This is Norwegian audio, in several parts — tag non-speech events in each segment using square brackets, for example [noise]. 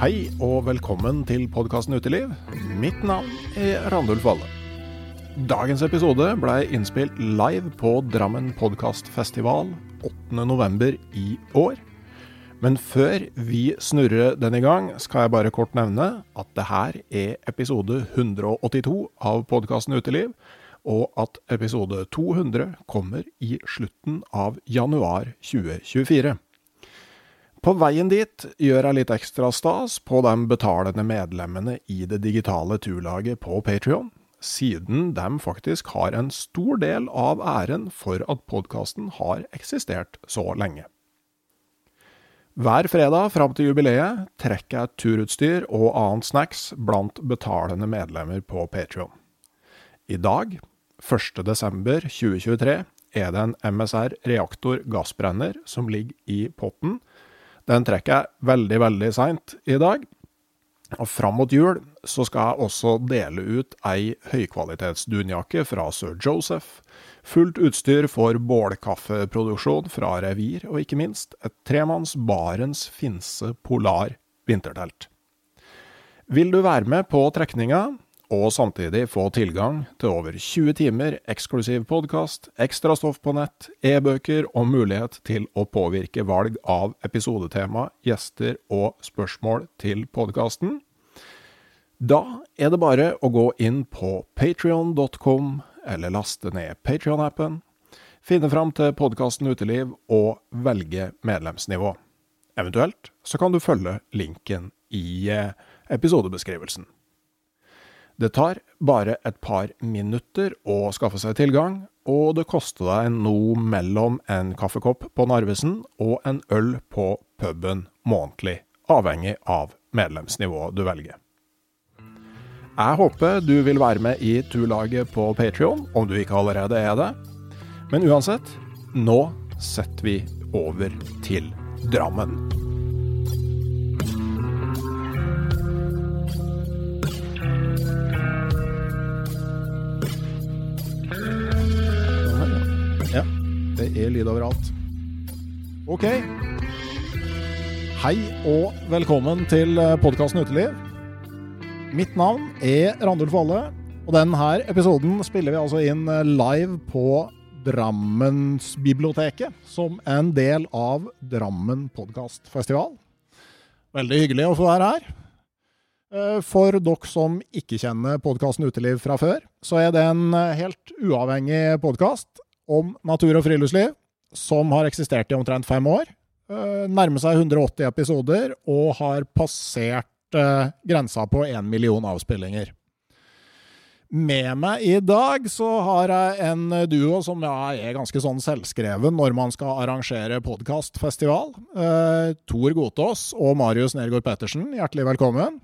Hei og velkommen til podkasten Uteliv. Mitt navn er Randulf Valle. Dagens episode ble innspilt live på Drammen podkastfestival 8.11. i år. Men før vi snurrer den i gang, skal jeg bare kort nevne at det her er episode 182 av podkasten Uteliv, og at episode 200 kommer i slutten av januar 2024. På veien dit gjør jeg litt ekstra stas på de betalende medlemmene i det digitale turlaget på Patrion, siden de faktisk har en stor del av æren for at podkasten har eksistert så lenge. Hver fredag fram til jubileet trekker jeg turutstyr og annet snacks blant betalende medlemmer på Patrion. I dag, 1.12.2023, er det en MSR reaktor gassbrenner som ligger i potten, den trekker jeg veldig, veldig seint i dag. Og fram mot jul så skal jeg også dele ut ei høykvalitetsdunjakke fra Sir Joseph, fullt utstyr for bålkaffeproduksjon fra Revir, og ikke minst et tremanns Barents Finse Polar vintertelt. Vil du være med på trekninga, og samtidig få tilgang til over 20 timer eksklusiv podkast, ekstra stoff på nett, e-bøker og mulighet til å påvirke valg av episodetema, gjester og spørsmål til podkasten. Da er det bare å gå inn på patrion.com, eller laste ned Patrion-appen, finne fram til podkasten Uteliv og velge medlemsnivå. Eventuelt så kan du følge linken i episodebeskrivelsen. Det tar bare et par minutter å skaffe seg tilgang, og det koster deg noe mellom en kaffekopp på Narvesen og en øl på puben månedlig, avhengig av medlemsnivået du velger. Jeg håper du vil være med i turlaget på Patrion, om du ikke allerede er det. Men uansett, nå setter vi over til Drammen. Ja, det er lyd overalt. Ok. Hei og velkommen til podkasten Uteliv. Mitt navn er Randulf Valle, og denne episoden spiller vi altså inn live på Drammensbiblioteket som en del av Drammen podkastfestival. Veldig hyggelig å få være her. For dere som ikke kjenner podkasten Uteliv fra før, så er det en helt uavhengig podkast om natur og friluftsliv som har eksistert i omtrent fem år. Nærmer seg 180 episoder og har passert grensa på én million avspillinger. Med meg i dag så har jeg en duo som er ganske sånn selvskreven når man skal arrangere podkastfestival. Eh, Tor Gotaas og Marius Nergård Pettersen, hjertelig velkommen.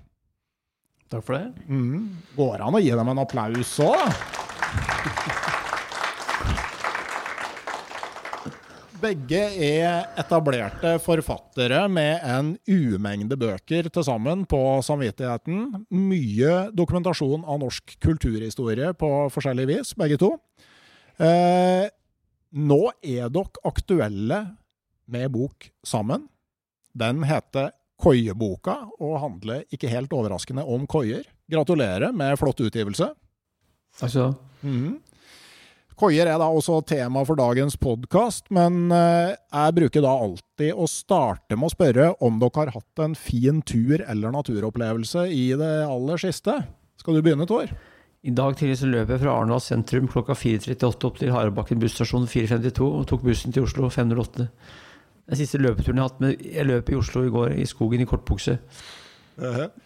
Takk for det. Mm. Går an å gi dem en applaus òg? Begge er etablerte forfattere med en umengde bøker til sammen på samvittigheten. Mye dokumentasjon av norsk kulturhistorie på forskjellig vis, begge to. Eh, nå er dere aktuelle med bok sammen. Den heter Koieboka og handler ikke helt overraskende om koier. Gratulerer med flott utgivelse. Takk skal du ha. Mhm. Koier er da også tema for dagens podkast, men eh, jeg bruker da alltid å starte med å spørre om dere har hatt en fin tur eller naturopplevelse i det aller siste. Skal du begynne, Tor? I dag tidlig så løp jeg fra Arendal sentrum klokka 4.38 opp til Harebakken busstasjon 4.52 og tok bussen til Oslo 5.08. Den siste løpeturen jeg har hatt med Jeg løp i Oslo i går i skogen i kortbukse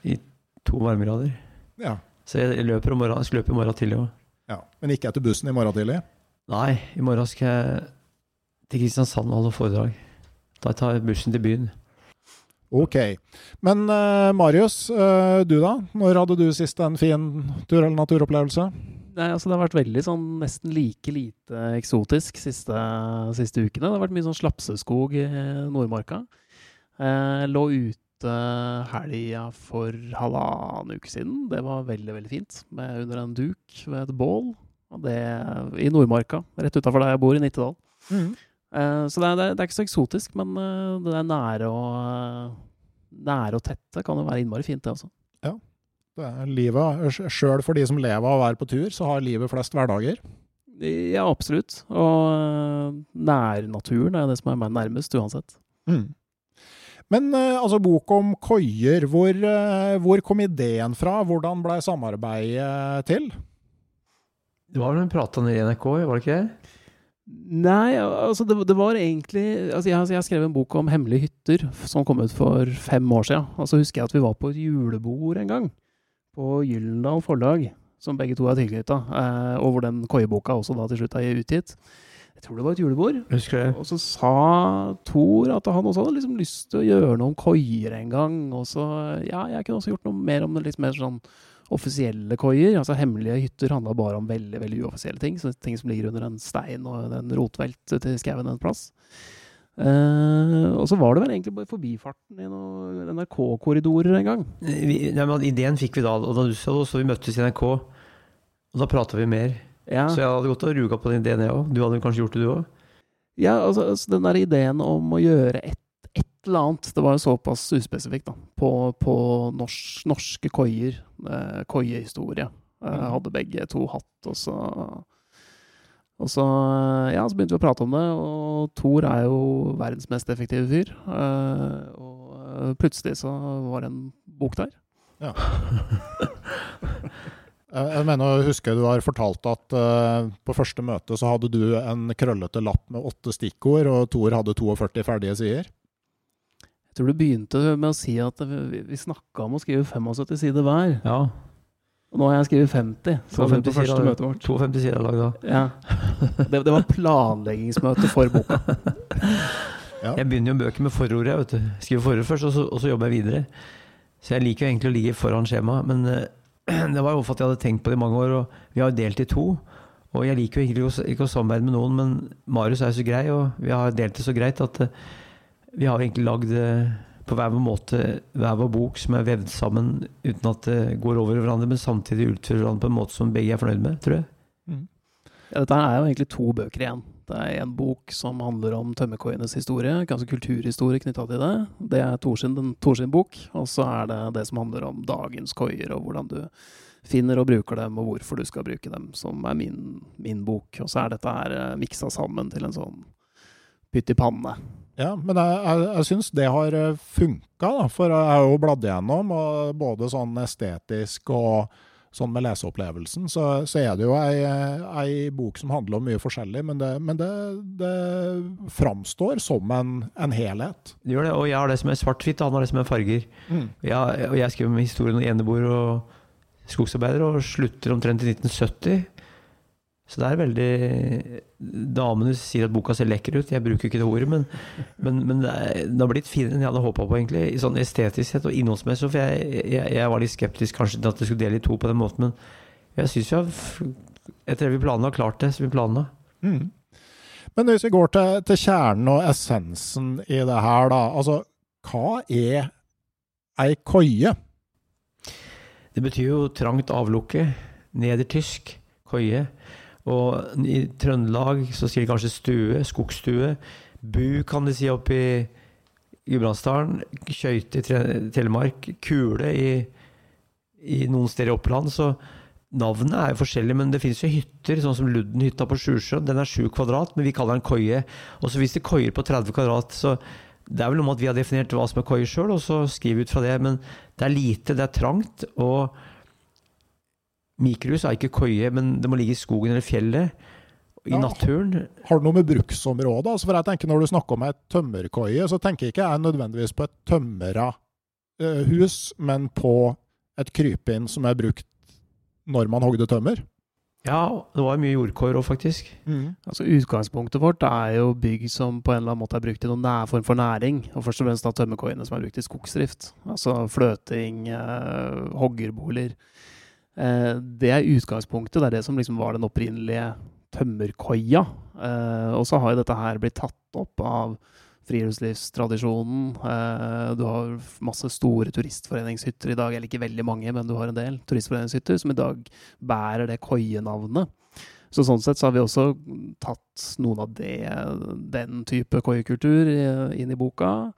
i to varmegrader. Ja. Så jeg løper om morgenen. Jeg skal løpe i morgen tidlig òg. Ja. Men ikke etter bussen i morgen tidlig? Nei, i morgen skal jeg til Kristiansand og holde foredrag. Da tar jeg bussen til byen. Ok. Men uh, Marius, uh, du da? Når hadde du sist en fin tur- eller naturopplevelse? Nei, altså Det har vært veldig sånn nesten like lite eksotisk siste, siste ukene. Det har vært mye sånn slapseskog i Nordmarka. Uh, lå ute helga for halvannen uke siden. Det var veldig, veldig fint. Med under en duk ved et bål. Og det i Nordmarka, rett utafor der jeg bor, i Nittedal. Eh, så det er, det, er, det er ikke så eksotisk, men uh, det er nære og, nære og tette kan jo være innmari fint, det også. Det er livet, Sjøl for de som lever av å være på tur, så har livet flest hverdager. Ja, absolutt. Og uh, nærnaturen er det som er meg nærmest, uansett. Men eh, altså, bok om koier, hvor, eh, hvor kom ideen fra? Hvordan ble samarbeidet til? Det var vel en prata nede i NRK, var det ikke det? Nei, altså det, det var egentlig altså jeg, jeg skrev en bok om hemmelige hytter som kom ut for fem år siden. Og så husker jeg at vi var på et julebord en gang. På Gyllendal Forlag, som begge to er tilknytta. Eh, og hvor den koieboka også da til slutt er utgitt. Jeg tror det var et julebord. Og så sa Thor at han også hadde liksom lyst til å gjøre noe om koier en gang. Og så, ja, jeg kunne også gjort noe mer om det litt mer sånn offisielle koier. Altså hemmelige hytter handla bare om veldig veldig uoffisielle ting. Så ting som ligger under en stein og en rotvelt til skauen en plass. Uh, og så var det vel egentlig bare forbifarten i noen NRK-korridorer en gang. Vi, nei, men ideen fikk vi da, og da du sa det, så vi møttes i NRK. Og da prata vi mer. Ja, Så jeg hadde gått og ruga på den ideen, jeg òg. Du hadde kanskje gjort det, du òg? ja altså, altså den der ideen om å gjøre et, et eller annet, det var jo såpass uspesifikt, da. På, på norsk, norske koier. Eh, koiehistorie. Eh, hadde begge to hatt, og så og så, ja, så begynte vi å prate om det, og Thor er jo verdens mest effektive fyr. Eh, og eh, plutselig så var det en bok der. Jeg, [laughs] jeg mener husker huske du har fortalt at eh, på første møte så hadde du en krøllete lapp med åtte stikkord, og Tor hadde 42 ferdige sider. Jeg tror du begynte med å si at vi, vi snakka om å skrive 75 sider hver. Ja. Og nå har jeg skrevet 50. Så det 52 på første møtet vårt. 52 sider lag da. Ja. Det, det var planleggingsmøte for boka. [laughs] Ja. Jeg begynner jo bøker med forordet. vet du. Skriver forordet først, og så, og så jobber jeg videre. Så jeg liker jo egentlig å ligge foran skjemaet, men eh, [clears throat] det var jo for at jeg hadde tenkt på det i mange år, og vi har jo delt i to. Og jeg liker jo ikke ikke å samarbeide med noen, men Marius er jo så grei, og vi har delt det så greit at eh, vi har egentlig lagd eh, på hver vår måte hver vår bok som er vevd sammen uten at det går over hverandre, men samtidig utfører hverandre på en måte som begge er fornøyd med, tror jeg. Ja, dette er jo egentlig to bøker igjen. Det er en bok som handler om tømmerkoienes historie, ganske kulturhistorie knytta til det. Det er Thor sin, den Torsin-bok. Og så er det det som handler om dagens koier, og hvordan du finner og bruker dem, og hvorfor du skal bruke dem, som er min, min bok. Og så er dette her eh, miksa sammen til en sånn pytt i panne. Ja, men jeg, jeg, jeg syns det har funka, da. For jeg har jo bladd igjennom, og både sånn estetisk og sånn med leseopplevelsen, så, så er det jo ei, ei bok som handler om mye forskjellig, men det, men det, det framstår som en, en helhet. Det gjør det, og jeg har det som er svart-hvitt, han har det som er farger. Ja, og jeg skriver med historien om eneboer og skogsarbeider, og slutter omtrent i 1970. Så det er veldig Damene sier at boka ser lekker ut, jeg bruker ikke det ordet, men, men, men det, er, det har blitt finere enn jeg hadde håpa på, egentlig. I Sånn estetisk sett og innholdsmessig. For jeg, jeg, jeg var litt skeptisk kanskje til at det skulle dele i to på den måten, men jeg syns har Etter det vi planla, klart det som vi planla. Mm. Men hvis vi går til, til kjernen og essensen i det her, da. Altså, hva er ei koie? Det betyr jo trangt avlukke. Nedertysk koie. Og i Trøndelag så sier de kanskje stue, skogsstue. Bu kan de si oppe i Gudbrandsdalen. Skøyte i Telemark. Kule i, i noen steder i Oppland. Så navnet er jo forskjellig, men det finnes jo hytter, sånn som Ludden-hytta på Sjusjøen. Den er sju kvadrat, men vi kaller den koie. Og så hvis det koier på 30 kvadrat, så det er vel noe med at vi har definert hva som er koie sjøl, og så skriver vi ut fra det. Men det er lite, det er trangt, og mikrohus er ikke koie, men det må ligge i skogen eller fjellet. I Ja. naturen. Har du noe med bruksområdet? Altså, for jeg tenker Når du snakker om ei tømmerkoie, så tenker jeg ikke jeg nødvendigvis på et tømra eh, hus, men på et krypinn som er brukt når man hogde tømmer. Ja, det var mye jordkår òg, faktisk. Altså Utgangspunktet vårt er jo bygg som på en eller annen måte er brukt i noen nær form for næring. Og først og fremst da tømmerkoiene som er brukt i skogsdrift. Altså fløting, eh, hoggerboliger. Eh, det er utgangspunktet. Det er det som liksom var den opprinnelige tømmerkoia. Eh, og så har jo dette her blitt tatt opp av friluftslivstradisjonen. Eh, du har masse store turistforeningshytter i dag, eller ikke veldig mange, men du har en del turistforeningshytter som i dag bærer det koienavnet. Så sånn sett så har vi også tatt noen av det, den type koiekultur inn i boka.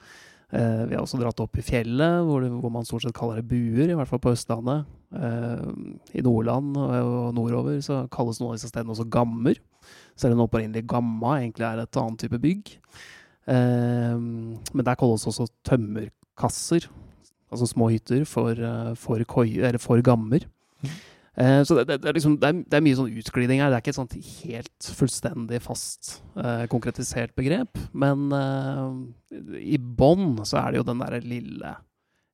Eh, vi har også dratt opp i fjellet, hvor, det, hvor man stort sett kaller det buer, i hvert fall på Østlandet. Eh, I Nordland og, nordover så kalles noen av disse stedene også gammer. Selv om opprinnelig gamma egentlig er et annet type bygg. Eh, men der kalles også tømmerkasser, altså små hytter for, for, koi, eller for gammer. Eh, så det, det, det, er liksom, det, er, det er mye sånn utglidning her. Det er ikke et sånt helt fullstendig fast eh, konkretisert begrep. Men eh, i bånn så er det jo den derre lille,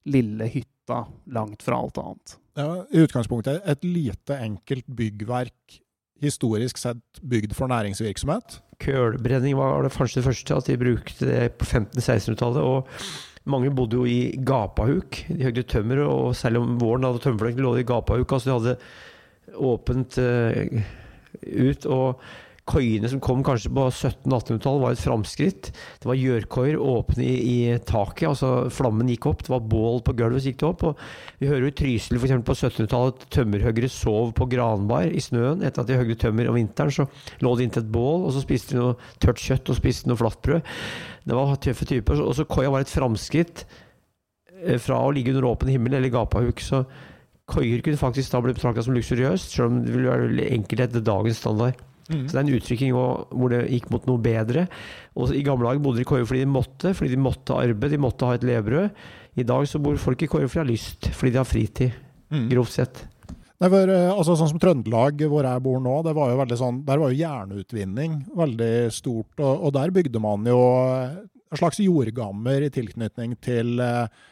lille hytta langt fra alt annet. Ja, I utgangspunktet et lite, enkelt byggverk, historisk sett bygd for næringsvirksomhet. Kølbrenning var det kanskje det første, at de brukte det på 1500-1600-tallet. Og mange bodde jo i gapahuk. De høgde tømmer, og særlig om våren hadde tømmerfløyten lå de i gapahuk. Altså de hadde åpent uh, ut. Og koiene som kom kanskje på 1700-1800-tallet, var et framskritt. Det var gjørkoier åpne i, i taket, altså flammen gikk opp. Det var bål på gulvet, så gikk det opp. Og vi hører jo i Trysil eksempel på 1700-tallet at tømmerhoggere sov på granbar i snøen. Etter at de høgde tømmer om vinteren, så lå de inntil et bål, og så spiste de noe tørt kjøtt og spiste noe flatbrød. Det var tøffe typer. Og så koia var et framskritt eh, fra å ligge under åpen himmel eller gapahuk. Så koier kunne faktisk da bli betrakta som luksuriøst, selv om det ville være enkelhet til dagens standard. Så det er en uttrykking også hvor det gikk mot noe bedre. Og I gamle dager bodde de i koier fordi de måtte, fordi de måtte arbeide, de måtte ha et levebrød. I dag så bor folk i koier fordi de har lyst, fordi de har fritid, grovt sett. Nei, for, eh, altså, sånn som Trøndelag, hvor jeg bor nå, det var jo sånn, der var jo jernutvinning veldig stort. Og, og der bygde man jo en slags jordgammer i tilknytning til eh, eh,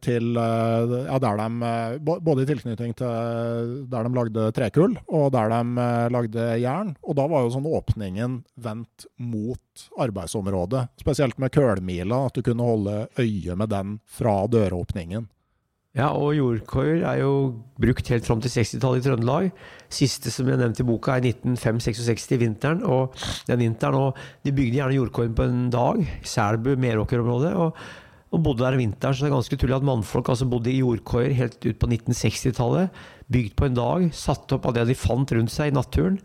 til eh, ja, der de, eh, Både i tilknytning til der de lagde trekull, og der de eh, lagde jern. Og da var jo sånn åpningen vendt mot arbeidsområdet. Spesielt med kølmila, at du kunne holde øye med den fra døråpningen. Ja, og jordkoier er jo brukt helt fram til 60-tallet i Trøndelag. Siste som jeg nevnte i boka, er 1965-66, vinteren. Og den vinteren, og de bygde gjerne jordkoien på en dag. Selbu, Meråker-området. Og, og bodde der vinteren, så det er ganske utrolig at mannfolk altså bodde i jordkoier helt ut på 1960-tallet. Bygd på en dag, satt opp av det de fant rundt seg i naturen.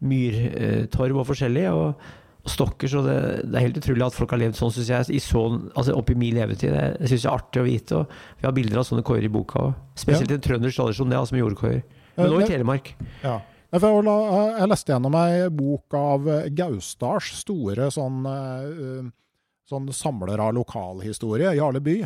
Myrtorv og forskjellig. og og stokker, så det, det er helt utrolig at folk har levd sånn, syns jeg, i så, altså opp i min levetid. Det, syns jeg er artig å vite. og Vi har bilder av sånne koier i boka òg. Spesielt i en trøndersk tradisjon, det, altså med jordkoier. Men nå i Telemark. Ja. Jeg, leste gjennom ei bok av eh, Gausdals store sånn, eh, sånn samler av lokalhistorie, Jarle By.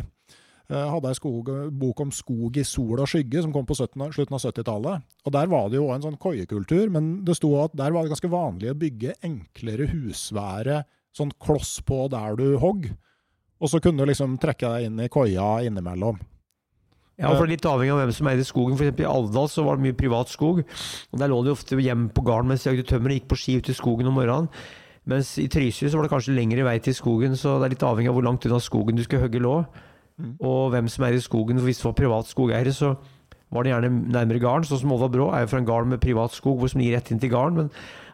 Eh, hadde ei bok om skog i sol og skygge som kom på 17, slutten av 70-tallet. Og Der var det jo en sånn koiekultur, men det sto at der var det ganske vanlig å bygge enklere husvære sånn kloss på der du hogg. Og så kunne du liksom trekke deg inn i koia innimellom. Ja, for Litt avhengig av hvem som eide skogen. For I Alvdal så var det mye privat skog. og Der lå de ofte hjemme på gården mens de jagde tømmer og gikk på ski ut i skogen om morgenen. Mens i Trysil så var det kanskje lengre vei til skogen, så det er litt avhengig av hvor langt unna skogen du skulle hogge lå. Og hvem som er i skogen. For hvis det var privat skogeiere, så var det gjerne nærmere garden, sånn som Olva Brå er jo fra en gard med privat skog hvor som gir rett inn til garden. Men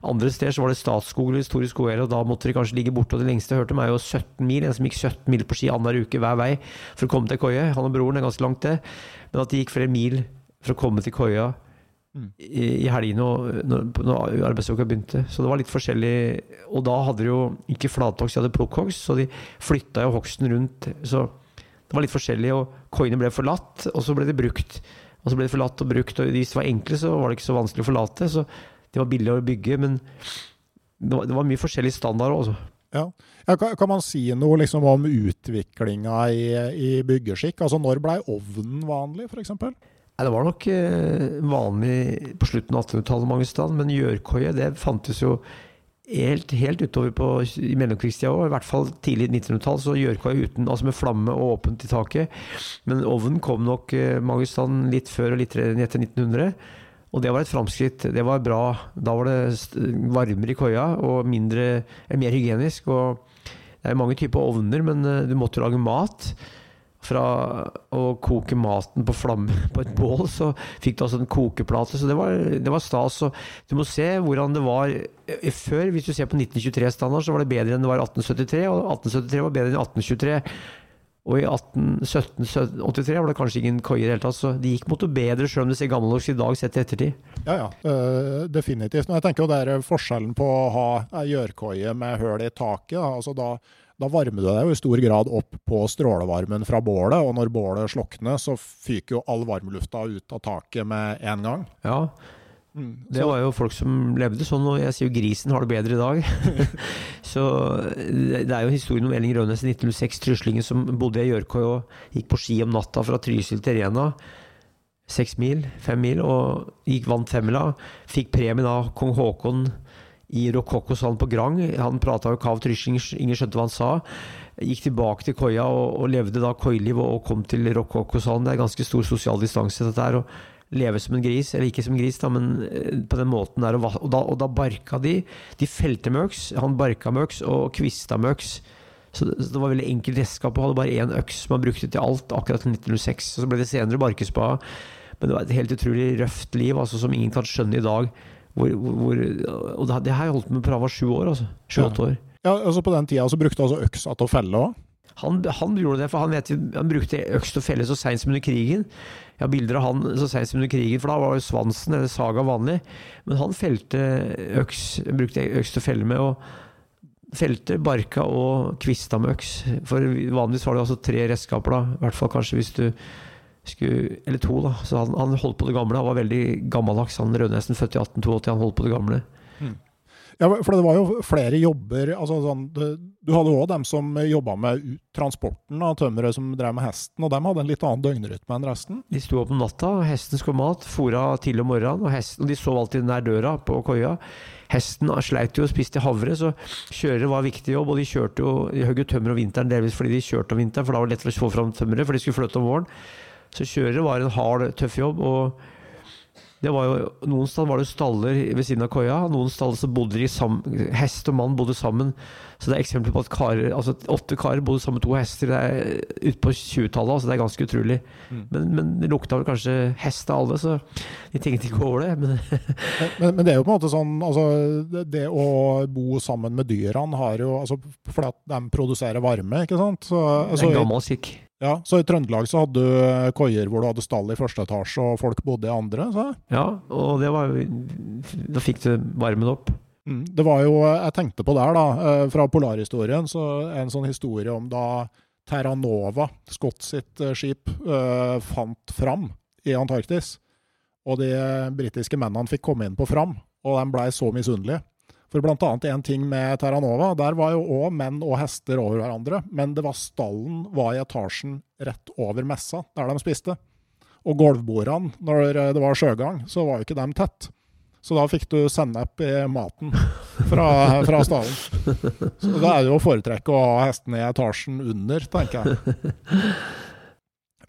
andre steder så var det Statskog eller historisk skogeiere, og da måtte de kanskje ligge borte. Og det lengste jeg hørte om, er jo 17 mil. En som gikk 17 mil på ski annenhver uke hver vei for å komme til koie. Han og broren er ganske langt, det. Men at de gikk flere mil for å komme til koia i, i helgene når, når arbeidsuka begynte. Så det var litt forskjellig. Og da hadde de jo ikke flathogst, de hadde plukkhogst, så de flytta jo hogsten rundt. Så det var litt forskjellig, og koiene ble forlatt, og så ble de brukt. Og så ble de forlatt og brukt, og hvis de var enkle, så var det ikke så vanskelig å forlate. Så de var billige å bygge, men det var, det var mye forskjellig standard også. Ja. Ja, kan, kan man si noe liksom om utviklinga i, i byggeskikk? Altså Når blei ovnen vanlig, f.eks.? Nei, Det var nok eh, vanlig på slutten av 1800-tallet mange steder, men gjørkoie det fantes jo helt, helt utover på, i mellomkrigstida òg. I hvert fall tidlig 1900-tall, så gjørkoie uten, altså med flamme og åpent i taket. Men ovnen kom nok eh, steder litt før og litt etter 1900. Og det var et framskritt. Det var bra. Da var det varmere i koia og mindre, eh, mer hygienisk. Og det er mange typer ovner, men du måtte jo lage mat. Fra å koke maten på flamme på et bål, så fikk du altså en kokeplate. Så det var, det var stas. Og du må se hvordan det var eh, før. Hvis du ser på 1923-standard, så var det bedre enn det var i 1873. Og 1873 var bedre enn 1823. Og i 1783 var det kanskje ingen koier i det hele tatt, så det gikk mot det bedre, selv om det ser gammeldags i dag sett i ettertid. Ja, ja. eh, definitivt. Men jeg tenker jo det er forskjellen på å ha ei gjørkoie med høl i taket. Da. Altså da, da varmer du deg jo i stor grad opp på strålevarmen fra bålet, og når bålet slokner, så fyker jo all varmlufta ut av taket med en gang. Ja, Mm. det var jo folk som levde sånn, og jeg sier jo grisen har det bedre i dag. [laughs] så det er jo historien om Elling Rønnes i 1906, tryslingen som bodde i Gjørkøy og gikk på ski om natta fra Trysil til Rena. Seks mil, fem mil, og gikk vant femmila. Fikk premien av kong Haakon i Rokokkosalen på Grang. Han prata jo kav trysling, ingen skjønte hva han sa. Gikk tilbake til koia og, og levde da koiliv og, og kom til Rokokkosalen. Det er ganske stor sosial distanse, dette her. og leve som en gris, eller ikke som en gris, da, men eh, på den måten der. Og, og, da, da barka de. De felte møks. Han barka møks og kvista møks. Så det, var veldig enkelt redskap og hadde bare én øks som han brukte til alt akkurat til 1906. Og så ble det senere barkespa. Men det var et helt utrolig røft liv, altså, som ingen kan skjønne i dag. Hvor, hvor, og det, det har jeg holdt på med Prava sju år. altså. Sju-åtte år. Ja, altså På den tida så brukte altså øksa til å felle òg? Han, han gjorde det, for han, vet, han brukte øks til å felle så seint som under krigen. Jeg har bilder av han så seint som under krigen, for da var jo svansen eller saga vanlig. Men han felte øks, brukte øks til å felle med, og felte, barka og kvista med øks. For vanligvis var det altså tre redskaper, da. I hvert fall kanskje hvis du skulle Eller to, da. Så han, han holdt på det gamle. Han var veldig gammeldags. Han Rødnesen, født i 1882, han holdt på det gamle. Ja, for det var jo flere jobber altså sånn, det, Du hadde òg dem som jobba med transporten av tømmeret, som drev med hesten, og dem hadde en litt annen døgnrytme enn resten. De sto opp om natta, og hesten skulle mat, fôra tidlig om morgenen, og, hesten, og de sov alltid nær døra på koia. Hesten sleit jo og spiste havre, så kjørere var viktig jobb, og de kjørte jo, de hogg tømmer om vinteren, delvis fordi de kjørte om vinteren, for da var det lettere å få fram tømmeret, for de skulle flytte om våren. Så kjørere var en hard, tøff jobb, og det var jo, noen steder var det staller ved siden av koia, noen steder så bodde de sammen, hest og mann bodde sammen. Så det er eksempler på at karer, altså åtte karer bodde sammen med to hester det er ute på 20-tallet, altså det er ganske utrolig. Men, men det lukta vel kanskje hest av alle, så de tenkte ikke over det. Men [laughs] Men, men, det er jo på en måte sånn altså, det, å bo sammen med dyrene har jo altså, Fordi at de produserer varme, ikke sant? Så, det altså, er en gammel skikk. Ja, så i Trøndelag så hadde du koier hvor du hadde stall i første etasje og folk bodde i andre. Så. Ja, og det var jo Da fikk du varmen opp. Mm. Det var jo, jeg tenkte på der da, eh, fra polarhistorien, så en sånn historie om da Terranova, Scott sitt eh, skip, øh, fant fram i Antarktis. Og de eh, britiske mennene fikk komme inn på Fram, og de blei så misunnelige. For blant annet en ting med Terranova, der var jo òg menn og hester over hverandre, men det var stallen var i etasjen rett over messa, der de spiste. Og gulvbordene, når det var sjøgang, så var jo ikke de tett. Så da fikk du sennep i maten fra, [laughs] fra stallen. Så da er det jo å foretrekke å ha hestene i etasjen under, tenker jeg.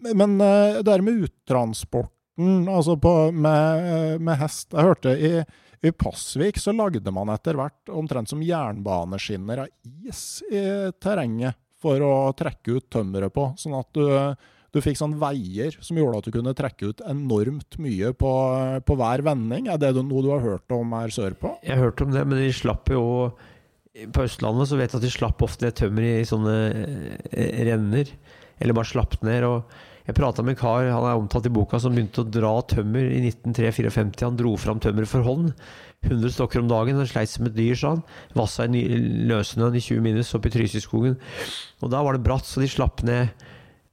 Men, men eh, det der med uttransporten, altså på, med, med hest Jeg hørte i, i Pasvik så lagde man etter hvert omtrent som jernbaneskinner av is i terrenget for å trekke ut tømmeret på. Sånn at du, Du fikk sånn veier som gjorde at du kunne trekke ut enormt mye på, på hver vending. Er det noe du har hørt om her sørpå? Jeg har hørt om det, men de slapp jo På Østlandet så vet jeg at de slapp ofte tømmer i sånne eh, renner. Eller bare slapp ned. og jeg prata med en kar han er omtalt i boka som begynte å dra tømmer i 1953-54. Han dro fram tømmeret for hånd. 100 stokker om dagen. Han sleit som et dyr, sa han. Vassa i løssnøen i 20 minus oppe i Trysilskogen. Og da var det bratt, så de slapp ned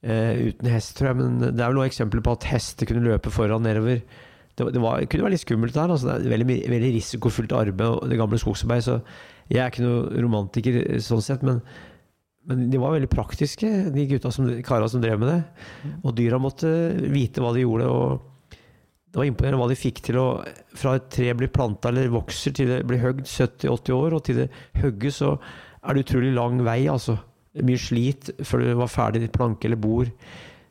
eh, uten hest, tror jeg. Men det er vel noen eksempler på at hester kunne løpe foran nedover. Det, det, var, det kunne være litt skummelt der. Altså, det er veldig, veldig risikofylt arbeid, det gamle skogsarbeid. Så jeg er ikke noe romantiker sånn sett, men men de var veldig praktiske, de gutta som, kara som drev med det. Mm. Og dyra måtte vite hva de gjorde. og Det var imponerende hva de fikk til å Fra et tre blir planta eller vokser til det blir høgd 70-80 år, og til det hogges, så er det utrolig lang vei. altså. Mye slit før det var ferdig planke eller bord.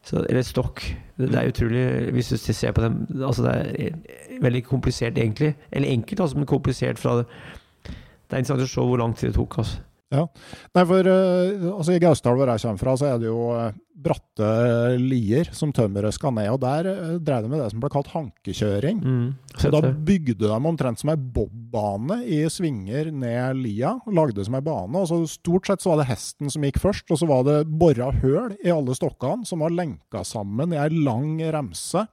Så, eller stokk. Det er utrolig, hvis du ser på dem altså Det er veldig komplisert, egentlig. Eller enkelt, altså, men komplisert fra det. Det er interessant å se hvor lang tid det tok. altså. Ja. Nei, for uh, altså, I Gausdal, hvor jeg kommer fra, så er det jo uh, bratte lier som tømmeret skal ned. og Der uh, drev de med det som ble kalt hankekjøring. Mm, så Da bygde de omtrent som ei bobbane i svinger ned lia. Lagde som ei bane. og så Stort sett så var det hesten som gikk først, og så var det bora høl i alle stokkene som var lenka sammen i ei lang remse.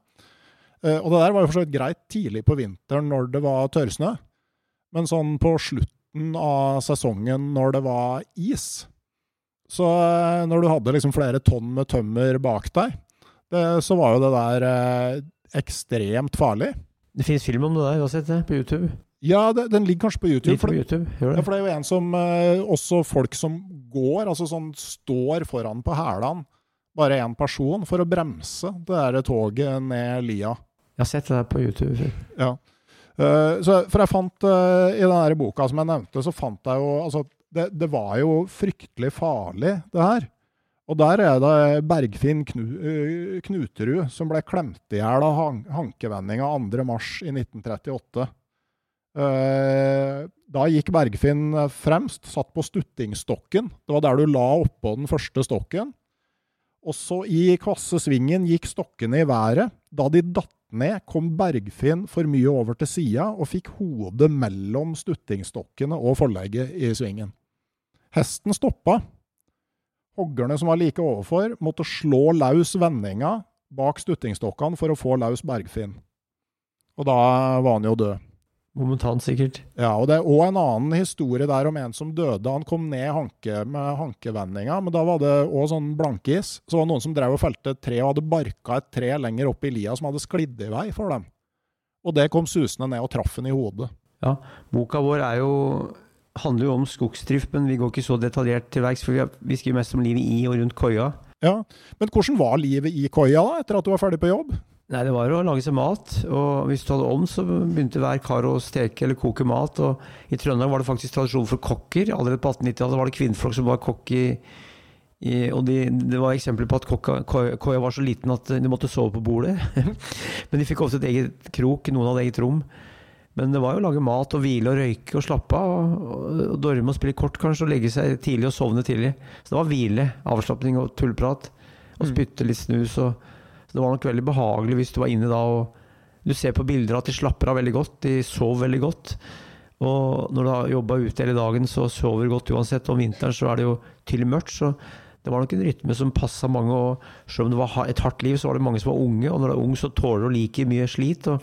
og det der var jo for så vidt greit tidlig på vinteren når det var tørrsnø. Men sånn på slutt slutten av sesongen når det var is. Så eh, når du hadde liksom flere tonn med tømmer bak deg, det, så var jo det der eh, ekstremt farlig. Det finnes film om det der, uansett, det på YouTube? Ja, det, den ligger kanskje på YouTube. Litt på YouTube, det. Ja, for det er jo en som eh, Også folk som går, altså sånn står foran på hælene, bare én person, for å bremse det der toget ned lia. Jeg har sett det der på YouTube. Ja. Uh, så, for jeg fant uh, I denne boka som jeg nevnte, så fant jeg jo altså, det, det, var jo fryktelig farlig, det her. Og der er det Bergfinn Knu, uh, Knuterud som ble klemt i hjel av han, hankevendinga 2.3.1938. da gikk Bergfinn fremst, satt på stuttingstokken. Det var der du la oppå den første stokken. Og så i kvasse svingen gikk stokkene i været. Da de datt ned kom Bergfinn for mye over til sida og fikk hodet mellom stuttingstokkene og forlegget i svingen. Hesten stoppa. Hoggerne som var like overfor, måtte slå løs vendinga bak stuttingstokkene for å få løs Bergfinn. Og da var han jo død. Momentant, sikkert. Ja, og det er òg en annen historie der om en som døde. Han kom ned hanke med hankevendinga, men da var det òg sånn blankis. Så var det noen som drev og felte et tre og hadde barka et tre lenger opp i lia som hadde sklidd i vei for dem. Og det kom susende ned og traff ham i hodet. Ja, boka vår er jo handler jo om skogsdrift, men vi går ikke så detaljert til verks, for vi, har, vi skriver mest om livet i og rundt koia. Ja, Men hvordan var livet i koia da, etter at du var ferdig på jobb? Nei, det var å lage seg mat. Og hvis du hadde ovn, så begynte hver kar å steke eller koke mat. Og i Trøndelag var det faktisk tradisjon for kokker. Allerede på 1890-tallet var det kvinnfolk som var kokk i, i Og de, det var eksempler på at koia var så liten at de måtte sove på bordet. [laughs] Men de fikk også et eget krok, noen hadde eget rom. Men det var jo å lage mat og hvile og røyke og slappe av. Og, og dorme og spille kort kanskje, og legge seg tidlig og sovne tidlig. Så det var hvile, avslapning og tullprat. Og mm. spytte litt snus. og det var nok veldig behagelig hvis du var inne da og Du ser på bilder at de slapper av veldig godt, de sov veldig godt. Og når du har jobba ute hele dagen, så sover du godt uansett. Om vinteren så er det jo til mørkt, så det var nok en rytme som passa mange. Og selv om det var et hardt liv, så var det mange som var unge. Og når du er ung, så tåler du like mye slit. og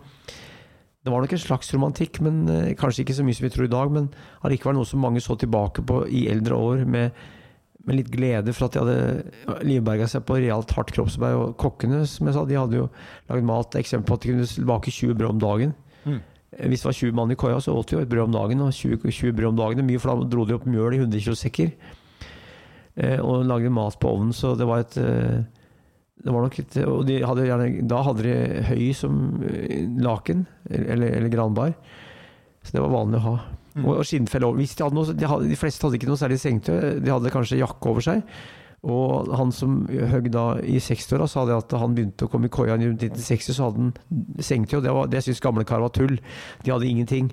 det var nok en slags romantikk, men eh, kanskje ikke så mye som vi tror i dag. Men allikevel noe som mange så tilbake på i eldre år med med litt glede for at de hadde livberga seg på realt hardt kroppsarbeid. Og kokkene som jeg sa, de hadde jo lagd mat. Eksempel på at de kunne bake 20 brød om dagen. Mm. Eh, hvis det var 20 mann i koia, så åt de jo et brød om dagen. Og 20, 20 brød om dagen mye, for da dro de opp mjøl i 100 kg sekker. Eh, og lagde mat på ovnen. Så det var et eh, det var nok et, og de hadde gjerne, Da hadde de høy som eh, laken, eller, eller granbar. Så det var vanlig å ha. Mm. Og, skinnfelle over. De, noe, de, hadde, de, fleste hadde ikke noe særlig sengetøy. De hadde kanskje jakke over seg. Og han som høgg da i 60-åra, sa det at han begynte å komme i koia rundt 1960, så hadde han sengetøy, og det, var, det syntes gamlekar var tull. De hadde ingenting.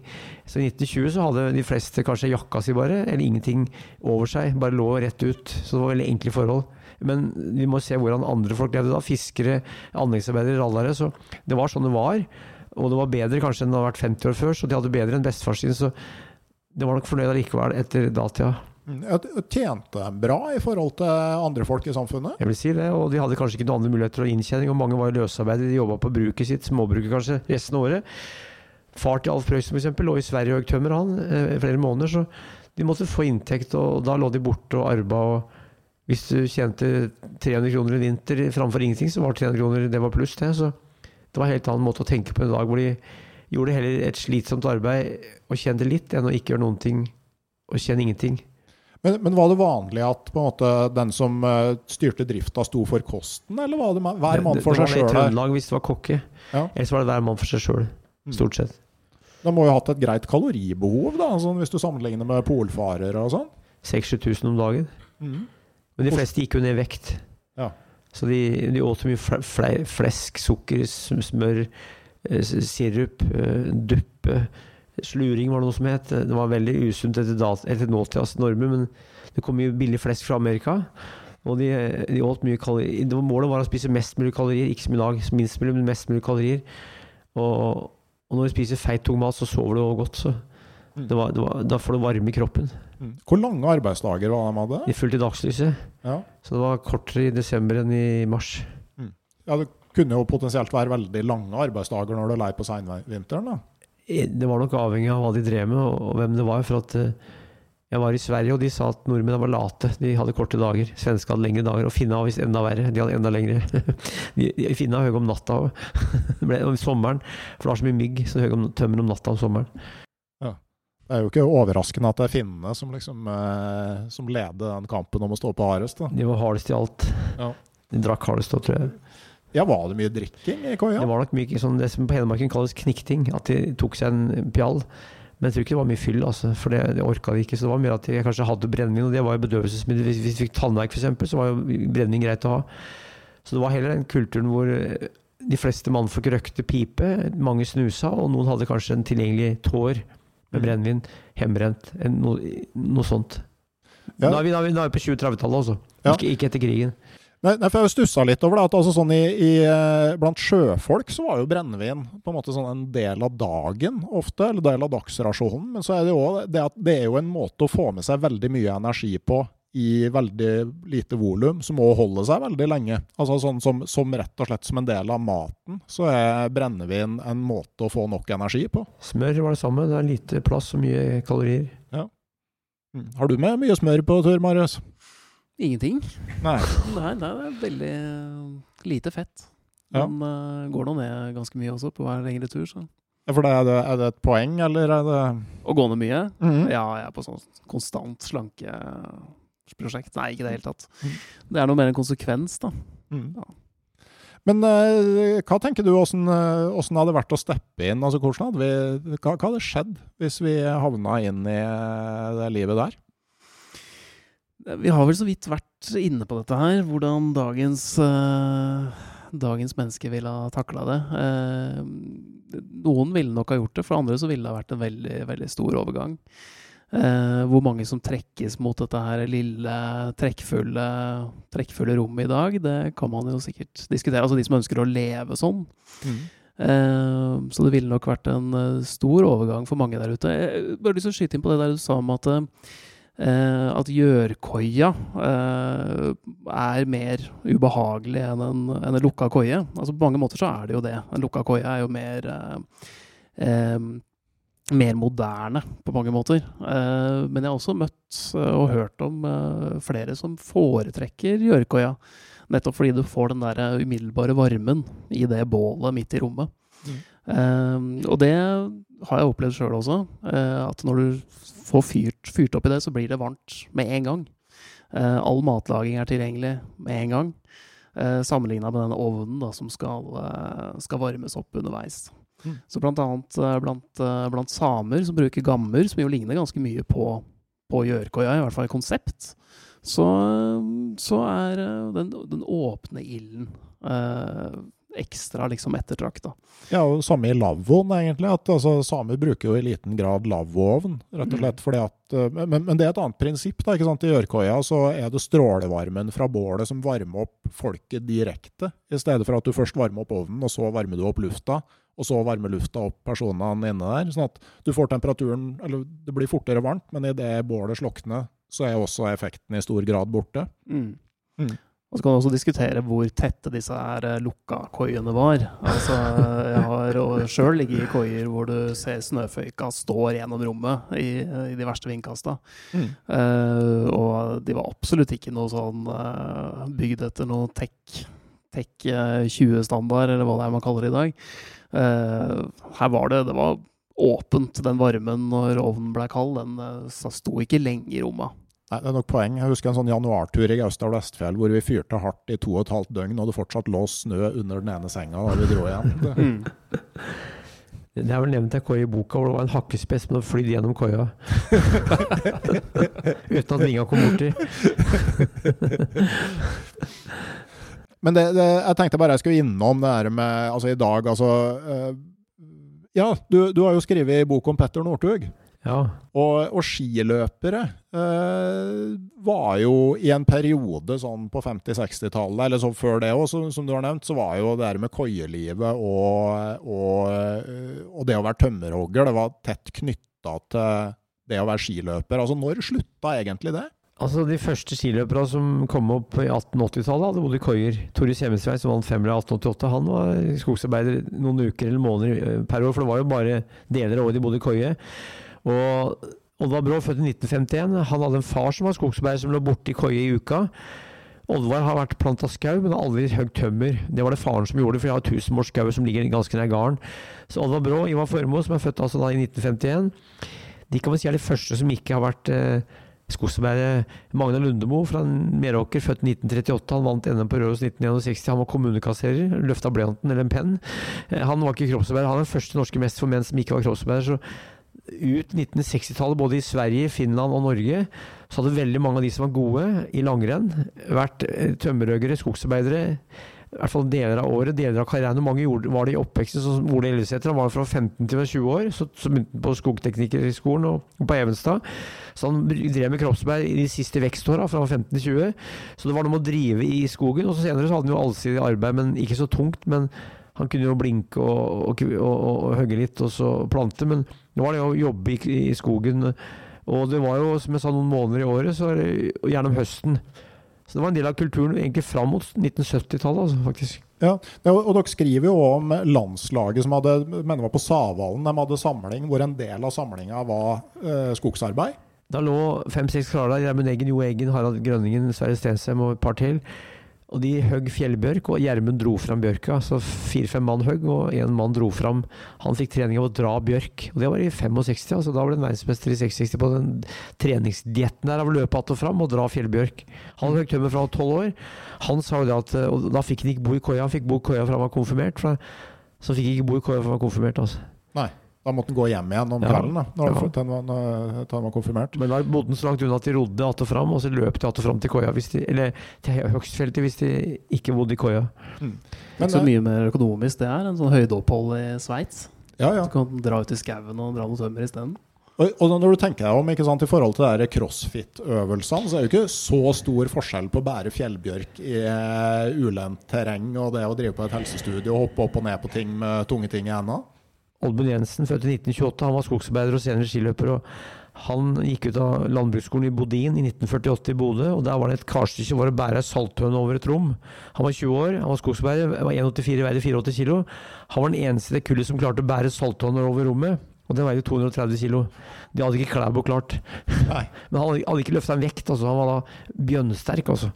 Så i 1920 så hadde de fleste kanskje jakka si bare, eller ingenting over seg. Bare lå rett ut. Så det var veldig enkle forhold. Men vi må se hvordan andre folk levde da. Fiskere, anleggsarbeidere, rallere. Så det var sånn det var. Og det var bedre kanskje enn det hadde vært 50 år før, så de hadde bedre enn bestefar sin. Så det var nok fornøyd allikevel etter datida. Tjente de bra i forhold til andre folk i samfunnet. Jeg vil si det, og de hadde kanskje ikke noen andre muligheter og inntjening, og mange var løsarbeidere, de jobba på bruket sitt, småbruket kanskje, resten av året. Far til Alf Prøysen f.eks. lå i Sverige og tømmer, han, eh, flere måneder, så de måtte få inntekt, og da lå de borte og arba. og Hvis du tjente 300 kroner i vinter framfor ingenting, så var 300 kroner det var pluss, det. Så det var en helt annen måte å tenke på en dag hvor de gjorde heller et slitsomt arbeid og kjente litt, enn å ikke gjøre noen ting og kjenne ingenting. Men, men var det vanlig at måte, den som eh, styrte drifta, sto for kosten, eller var det hver mann for det, seg det var det i? Trøndelag hvis det var kokke. Ja. Ellers var det hver mann for seg sjøl, Mm. stort sett. De må jo ha hatt et greit kaloribehov, da, sånn hvis du sammenligner med polfarere og sånn? 6000-7000 om dagen. Men de fleste gikk jo ned i vekt. Ja. Så de, de åt så mye fle, fle, flesk, sukker, smør, sirup, eh, duppe. Sluring var det noe som het. Det var veldig usunt etter, dat- etter nåtidas normer, men det kom mye billig flesk fra Amerika. Og de, de åt mye kalorier. Var- Målet var å spise mest mulig kalorier, ikke som i dag. Minst mulig, men mest mulig kalorier. Og, og når du spiser feit, tung mat, så sover du også godt. Så Mm. det var, det var, da får du varme i kroppen. Hvor lange arbeidsdager var de hadde? De fulgte dagslyset. Ja. Så det var kortere i desember enn i mars. ja, det kunne jo potensielt være veldig lange arbeidsdager når du er lei på seinvinteren. Det var nok avhengig av hva de drev med og, hvem det var. For at eh, jeg var i Sverige, og de sa at nordmenn var late. De hadde korte dager. Svensker hadde lengre dager. Og finna var visst enda verre. De hadde enda lengre. [laughs] de, de, finna høy om natta [laughs] ble om sommeren. For det var så mye mygg, så høy om tømmer om natta om sommeren. Det er jo ikke overraskende at det er finnene som liksom eh, som leder den kampen om å stå på hardest. da. De var hardest i alt. Ja. De drakk hardest òg, tror jeg. Ja, var det mye drikking i koia? Det var nok mye sånn det som på Hedmarken kalles knikting. At de tok seg en pjall. Men jeg tror ikke det var mye fyll, altså, for det, det orka de ikke. Så det var mer at de kanskje hadde brennevin, og det var jo bedøvelsesmiddel. Hvis vi fikk tannverk f.eks., så var jo brennevin greit å ha. Så det var heller den kulturen hvor eh, de fleste mannfolk røkte pipe, mange snusa, og noen hadde kanskje en tilgjengelig tår med Mm. brennevin, hjemmebrent, en- noe, noe sånt. Ja. Da er vi, da er vi, vi på 2030-tallet, altså. Ja. Ikke, ikke etter krigen. Nei, nei, for jeg stussa litt over det. at altså sånn i, i, eh, Blant sjøfolk så var jo brennevin på en måte sånn en del av dagen ofte, eller del av dagsrasjonen. Men så er det jo det at det er jo en måte å få med seg veldig mye energi på i veldig lite volum, som må holde seg veldig lenge. Altså sånn som, som rett og slett som en del av maten, så er brennevin en måte å få nok energi på. Smør var det samme. Det er lite plass og mye kalorier. Ja. Har du med mye smør på tur, Marius? Ingenting. Nei. [laughs] Nei, det er veldig eh, lite fett. Ja. Men uh, går nå ned ganske mye også på hver lengre tur. Så. Ja, For det, er, det, er det et poeng, eller er det Å gå ned mye. Mhm. Ja, jeg er på sånn konstant slankeprosjekt. Nei, ikke i det hele tatt. Mm. Det er noe mer en konsekvens, da. Mm. Ja. Men eh, hva tenker du, åssen eh, hadde det vært å steppe inn? Altså, hvordan hadde vi, hva, hva hadde skjedd hvis vi havna inn i eh, det livet der? Vi har vel så vidt vært inne på dette her, hvordan dagens, eh, dagens menneske ville ha takla det. Eh, noen ville nok ha gjort det, for andre så ville det ha vært en veldig, veldig stor overgang. Eh, hvor mange som trekkes mot dette her lille, trekkfulle, trekkfulle rommet i dag, det kan man jo sikkert diskutere. Altså de som ønsker å leve sånn. Eh, så det ville nok vært en eh, stor overgang for mange der ute. Jeg bare lyst til å skyte inn på det der du sa om at eh, at gjørkoia eh, er mer ubehagelig enn en, en lukka koie. Altså På mange måter så er det jo det. En lukka koie er jo mer eh, eh, mer moderne på mange måter. Eh, men jeg har også møtt eh, og hørt om eh, flere som foretrekker gjørkoia. Nettopp fordi du får den der eh, umiddelbare varmen i det bålet midt i rommet. Mm. Eh, og det har jeg opplevd sjøl også. eh, at når du får fyrt, fyrt opp i det, så blir det varmt med en gang. Eh, all matlaging er tilgjengelig med en gang. Uh, Sammenligna med den ovnen da, som skal, eh, skal varmes opp underveis. Mm. Så blant annet eh, blant, eh, blant samer som bruker gammer, som jo ligner ganske mye på, på gjørkoia, i hvert fall i konsept, så, så er eh, den, den åpne ilden eh, ekstra liksom ettertrakta. Ja, og samme i lavvoen, egentlig. at altså, Samer bruker jo i liten grad lavvoovn, rett og slett fordi at eh, men, men, det er et annet prinsipp. da, ikke sant? I Ørkoia så er det strålevarmen fra bålet som varmer opp folket direkte, i stedet for at du først varmer opp ovnen, og så varmer du opp lufta. Og så varmer lufta opp personene inne der. Sånn at du får temperaturen Eller det blir fortere varmt, men idet bålet slokner, så er også effekten i stor grad borte. Mm. Mm. Og så kan man også diskutere hvor tette disse her eh, lukka koiene var. Altså, jeg har sjøl ligget i koier hvor du ser snøføyka står gjennom rommet i, i de verste vindkasta. Mm. Uh, og de var absolutt ikke noe sånn uh, bygd etter noe tech, tech 20-standard, eller hva det er man kaller det i dag. Uh, her var det Det var åpent. Den varmen når ovnen ble kald, den sto ikke lenge i rommet. Nei, Det er nok poeng. Jeg husker en sånn januartur i Gausdal Vestfjell hvor vi fyrte hardt i to og et halvt døgn, og det fortsatt lå snø under den ene senga da vi dro igjen. Det, [laughs] det er vel nevnt ei koie i boka hvor det var en hakkespett som hadde flydd gjennom koia. [laughs] Uten at vinga kom borti. [laughs] Men det, det, jeg tenkte bare jeg skulle innom det her med altså i dag, altså uh, Ja, du, du, har jo skrevet bok om Petter Northug. Ja. Og, og skiløpere var jo i en periode sånn på 50-60-tallet, eller så før det òg, som du har nevnt, så var jo det her med koielivet og, og, og det å være tømmerhogger, det var tett knytta til det å være skiløper. Altså, når slutta egentlig det? Altså De første skiløperne som kom opp i 1880-tallet, hadde bodd i koier. Torjus Hjemmesvei, som vant femmila i 1888, han var skogsarbeider noen uker eller måneder per år. For det var jo bare deler av året de bodde i koie. Og Oddvar Brå, født i 1951, han hadde en far som var skogsbeier som lå borte i koie i uka. Oddvar har vært planta skau, men har aldri hogd tømmer. Det var det faren som gjorde, for jeg har tusenårsskau som ligger ganske nær gården. Så Oddvar Brå, Ivar Formoe, som er født altså da i 1951, de kan vel si er de første som ikke har vært eh, Skogsarbeider Magna Lundemo fra Meråker, født 1938. Han vant NM på Røros 1961. Han var kommunekasserer. Løfta blyanten eller en penn. Han var ikke kroppsarbeider. Han er den første norske mest for menn som ikke var kroppsarbeider. Ut 1960-tallet, både i Sverige, Finland og Norge, så hadde veldig mange av de som var gode i langrenn, vært tømmerhoggere, skogsarbeidere i hvert fall deler av året, deler av karrieren. Hvor mange gjorde, var det i oppveksten? Så Ole Ellesæter var fra 15 til 20 år. Så, så begynte han på skogteknikerskolen og, og på Evenstad. Så han drev med kroppsarbeid i de siste vekståra, fra 15 til 20. Så det var noe med å drive i skogen. Og så senere så hadde han jo allsidig arbeid, men ikke så tungt. Men han kunne jo blinke og, og, og, og hogge litt, og så plante. Men nå var det å jobbe i, i skogen. Og det var jo, som jeg sa, noen måneder i året, så gjennom høsten. Så det var en del av kulturen egentlig fram mot 1970-tallet, altså, faktisk. Ja, og dere skriver jo om landslaget som hadde, mener var på Savalen, de hadde samling hvor en del av samlinga var eh, skogsarbeid? Da lå fem-seks karer der. Gjermund Eggen, Jo Eggen, Harald Grønningen, Sverre Stensheim og et par til. Og de høgg fjellbjørk, og Gjermund dro fram bjørka. Så fire-fem mann høgg, og én mann dro fram. Han fikk trening av å dra bjørk. Og det var i 65, altså da ble han verdensmester i 66 på den treningsdietten der av å løpe att og fram og dra fjellbjørk. Han høgg tømmer fra tolv år. Han sa jo det at Og da fikk han ikke bo i koia, han fikk bo i koia fra han var konfirmert. For, så fikk han ikke bo i koia fra han var konfirmert, altså. Nei. Da måtte han gå hjem igjen om Ja. kvelden, da, når, Ja. han var, når han var konfirmert. Men da bodde han så langt unna at de rodde att og fram, og så løp de att og fram til koia, hvis de, eller til høgstfeltet hvis de ikke bodde i koia. Men, Ikke så eh, mye mer økonomisk det er en sånn høydeopphold i Sveits. ja, ja. Du kan dra ut i skauen og dra noen tømmer isteden. Og, og når du tenker deg om ikke sant, i forhold til crossfit-øvelsene, så er det jo ikke så stor forskjell på å bære fjellbjørk i eh, ulendt terreng og det å drive på et helsestudio og hoppe opp og ned på ting med tunge ting i hendene. Oddmund Jensen, født i 1928, han var skogsarbeider og senere skiløper. og Han gikk ut av landbruksskolen i Bodin i 1948 i Bodø. og Der var det et karstykke hvor det bærer ei salthøne over et rom. Han var 20 år, han var skogsarbeider, var 1,84, veide 84 kilo. Han var den eneste i det kullet som klarte å bære salthøner over rommet. Og den veide 230 kilo. De hadde ikke Klæbo klart. Nei. [laughs] Men han hadde- hadde ikke løfta en vekt. altså Han var da bjønnsterk, altså.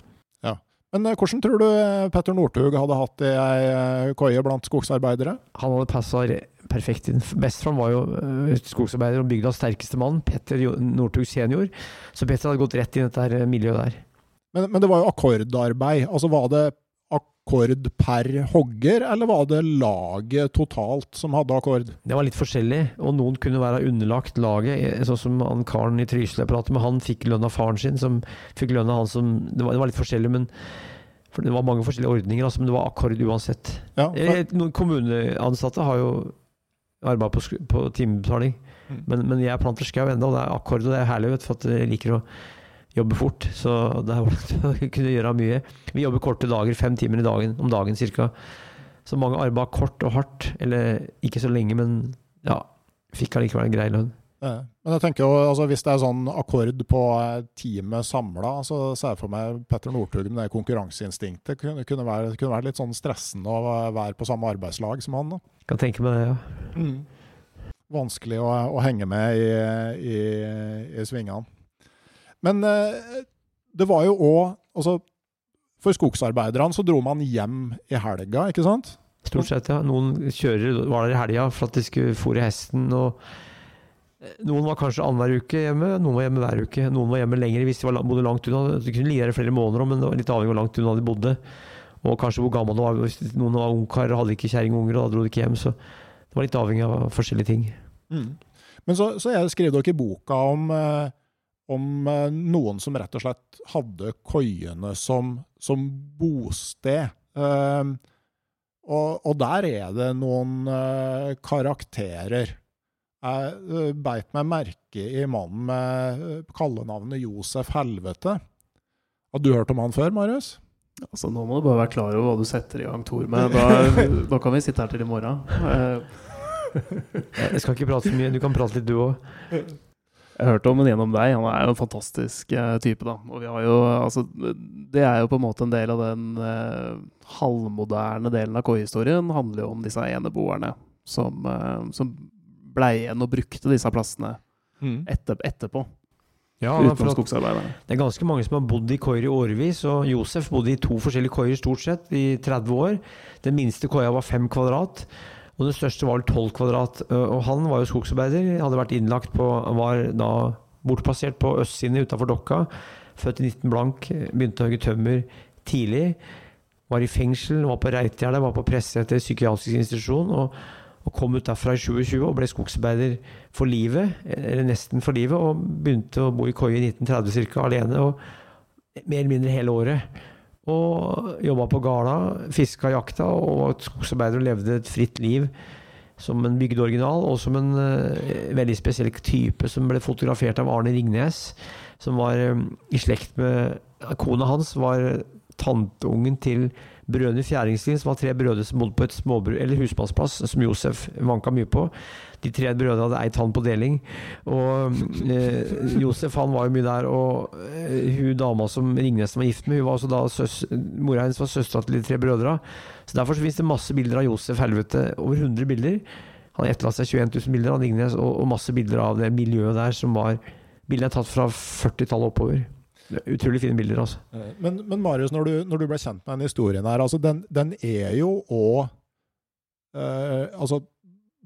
Men eh, hvordan tror du eh, Petter Northug hadde hatt det i ei eh, koie blant skogsarbeidere? Han hadde passa perfekt inn. Best var jo øh, skogsarbeider og bygdas sterkeste mann, Petter Northug senior. Så Petter hadde gått rett inn i dette miljøet der. Men, men det var jo akkordarbeid. Altså Var det akkord per hogger, eller var det laget totalt som hadde akkord? Det var litt forskjellig, og noen kunne være underlagt laget. eh, Sånn som han karen i Trysil jeg pratet med, han fikk lønn av faren sin, som fikk lønn av han som Det var, det var litt forskjellig, men for det var mange forskjellige ordninger, altså, men det var akkord uansett. Ja, for, Eh, Noen kommuneansatte har jo arbeid på, på timebetaling, Mm. men, men jeg planter skau ennå, og det er akkord, og det er herlig, vet for jeg liker å jobbe fort. Så det er [laughs] kunne gjøre mye. Vi jobber korte dager, fem timer i dagen, om dagen ca. Så mange arbeider kort og hardt, eller ikke så lenge, men ja, fikk allikevel en grei lønn. Eh, men jeg tenker jo, altså, hvis det er sånn akkord på eh, teamet samla, så ser jeg for meg Petter Northug med det konkurranseinstinktet. Kunne, kunne, være, kunne være litt sånn stressende å være på samme arbeidslag som han. da. Kan tenke meg det, ja. Mm. Vanskelig å, å henge med i, i, i svingene. Men eh, det var jo òg altså, For skogsarbeiderne så dro man hjem i helga, ikke sant? Stort sett, ja. Noen kjører var der i helga for at de skulle fôre hesten. og eh, Noen var kanskje annenhver uke hjemme, noen var hjemme hver uke. Noen var hjemme lenger hvis de bodde langt unna. De kunne ligge der flere måneder, men det var litt avhengig av hvor langt unna de bodde. Og kanskje hvor gammel de var. Hvis noen var ungkar og hadde ikke kjerring og unger, og da dro de ikke hjem. Så det var litt avhengig av forskjellige ting. Men så, så jeg skrev dere i boka om, eh, om eh, noen som rett og slett hadde koiene som, som bosted. Eh, og, og der er det noen uh, karakterer. Jeg eh, beit meg merke i mannen med eh, kallenavnet Josef Helvete. Har du hørt om han før, Marius? Altså, nå må du bare være klar over hva du setter i gang Tor med. [laughs] Da, da kan vi sitte her til i morgen. Jeg skal ikke prate så mye, du kan prate litt du òg. Jeg hørte om han gjennom deg. Han er jo en fantastisk eh, type, da. Og vi har jo, altså, det er jo på en måte en del av den eh, halvmoderne delen av koiehistorien. handler jo om disse eneboerne som, eh, som blei igjen og brukte disse plassene etter, etterpå. Ja, Det er ganske mange som har bodd i koier i årevis, og Josef bodde i to forskjellige koier stort sett i 30 år. Den minste koia var fem kvadrat, og den største var vel 12 kvadrat. Øh, Og han var jo skogsarbeider, hadde vært innlagt på Var da bortplassert på østsiden utafor Dokka. Født i 19 blank, begynte å hogge tømmer tidlig. Var i fengsel, var på Reitgjerdet, var på Presseter psykiatrisk institusjon. og og kom ut derfra i 2020 og ble skogsarbeider for livet, eller nesten for livet, og begynte å bo i koie i 1930 ca. alene, og mer eller mindre hele året. Og jobba på Gala, fiska, jakta, og var skogsarbeider og levde et fritt liv som en bygdeoriginal, og som en uh, veldig spesiell type som ble fotografert av Arne Ringnes, som var um, i slekt med Kona hans var tanteungen til brødrene Fjæringslien, som var tre brødre som bodde på et småbrød, eller husmannsplass, som Josef vanka mye på. De tre brødrene hadde eid han på deling. Og [laughs] eh, Josef han var jo mye der, og eh, hun dama som Ringnes var gift med, hun var også da søs, mora hennes var søstera til de tre brødra. Så derfor så finnes det masse bilder av Josef Helvete, over 100 bilder. Han har etterlatt seg 21 000 bilder av Ringnes, og, og masse bilder av det miljøet der som var Bildene er tatt fra 40-tallet oppover. Utrolig fine bilder, altså. Men, men Marius, når du, når du ble kjent med den historien her, altså den, den er jo òg eh, Altså,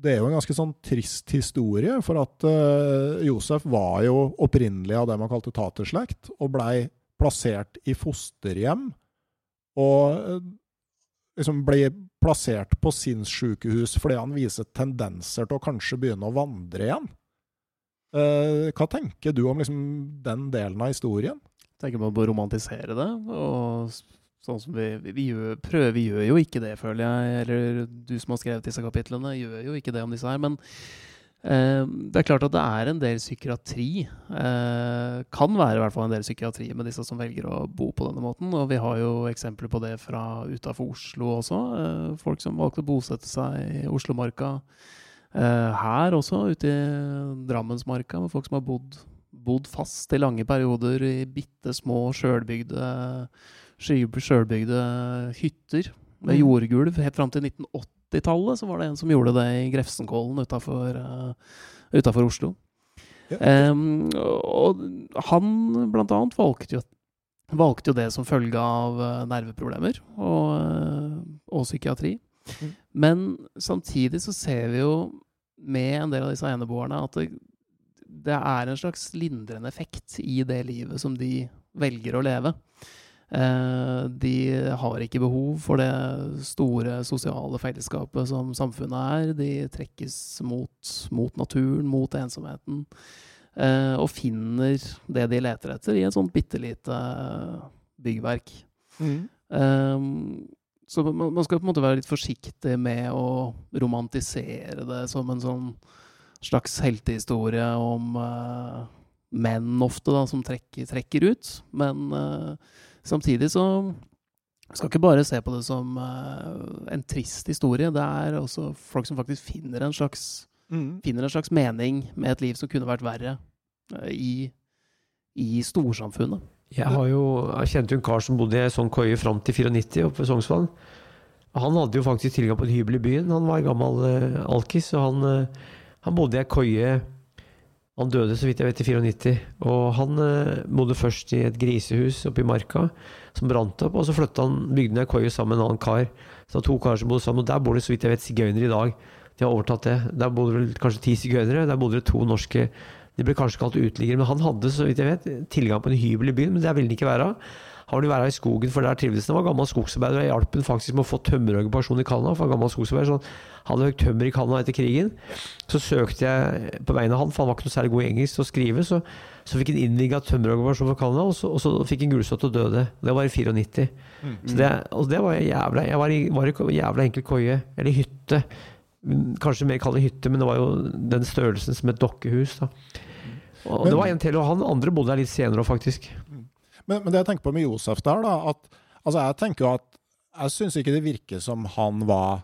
det er jo en ganske sånn trist historie, for at eh, Josef var jo opprinnelig av det man kalte taterslekt, og blei plassert i fosterhjem. Og eh, liksom ble plassert på sinnssykehus fordi han viser tendenser til å kanskje begynne å vandre igjen. Eh, hva tenker du om liksom, den delen av historien? Tenker man på å romantisere det. Og sånn som vi, vi, vi gjør, prøver, vi gjør jo ikke det, føler jeg. Eller du som har skrevet disse kapitlene, gjør jo ikke det om disse her. Men eh, det er klart at det er en del psykiatri. Eh, kan være i hvert fall en del psykiatri med disse som velger å bo på denne måten. Og vi har jo eksempler på det fra utafor Oslo også. Eh, folk som valgte å bosette seg i Oslomarka. Eh, her også, ute i Drammensmarka, med folk som har bodd bodd fast i lange perioder i bitte små sjølbygde sjølbygde hytter med Mm. jordgulv. Helt fram til 1980-tallet så var det en som gjorde det i Grefsenkollen utafor Oslo. Ja. Um, og han blant annet valgte jo, valgte jo det som følge av eh, nerveproblemer og, eh, og psykiatri. Mm. Men samtidig så ser vi jo med en del av disse eneboerne at det, det er en slags lindrende effekt i det livet som de velger å leve. Eh, de har ikke behov for det store sosiale fellesskapet som samfunnet er. De trekkes mot, mot naturen, mot ensomheten. Eh, og finner det de leter etter, i et sånt bitte lite byggverk. Mm. Um, så man, man skal på en måte være litt forsiktig med å romantisere det som en sånn slags heltehistorie om uh, menn ofte, da, som trekker, trekker ut. Men uh, samtidig så skal ikke bare se på det som uh, en trist historie. Det er også folk som faktisk finner en slags, Mm. finner en slags mening med et liv som kunne vært verre i, i storsamfunnet. Jeg har jo, jeg kjente jo en kar som bodde i ei sånn koie fram til 94 oppe ved Sognsvann. Han hadde jo faktisk tilgang på en hybel i byen. Han var en gammel uh, alkis, og han, uh, han bodde i ei koie Han døde, så vidt jeg vet, i 94. Og han uh, bodde først i et grisehus oppe i marka som brant opp, og så flytta han, bygde han ei koie sammen med en annen kar. Så det var to karer som bodde sammen, og der bor det, så vidt jeg vet, sigøynere i dag. De har overtatt det. Der bodde vel kanskje ti sigøynere. Der bodde det to norske de ble kanskje kalt uteliggere, men han hadde så vidt jeg vet, tilgang på en hybel i byen, men det ville han ikke være. Han ville være i skogen, for der trivdes han. Var gammel skogsarbeider, og hjalp ham faktisk med å få tømmerhoggerpensjon i Canada. For gammel skogsarbeider, så han hadde høyt tømmer i Canada etter krigen. Så søkte jeg på vegne av han, for han var ikke noe særlig god i engelsk til å skrive. Så, så fikk han innvilga tømmerhoggerpensjon for Canada, og så, og så fikk han gulsott og døde. Det var i 94. Så det, og det var jævla Jeg var i, var i jævla enkel koie, eller hytte. Kanskje mer kall det hytte, men det var jo den størrelsen som et dokkehus. da og Men- det var en til, og han andre bodde der litt senere òg, faktisk. Men, men det jeg tenker på med Josef der, da at, altså Jeg tenker at jeg syns ikke det virker som han var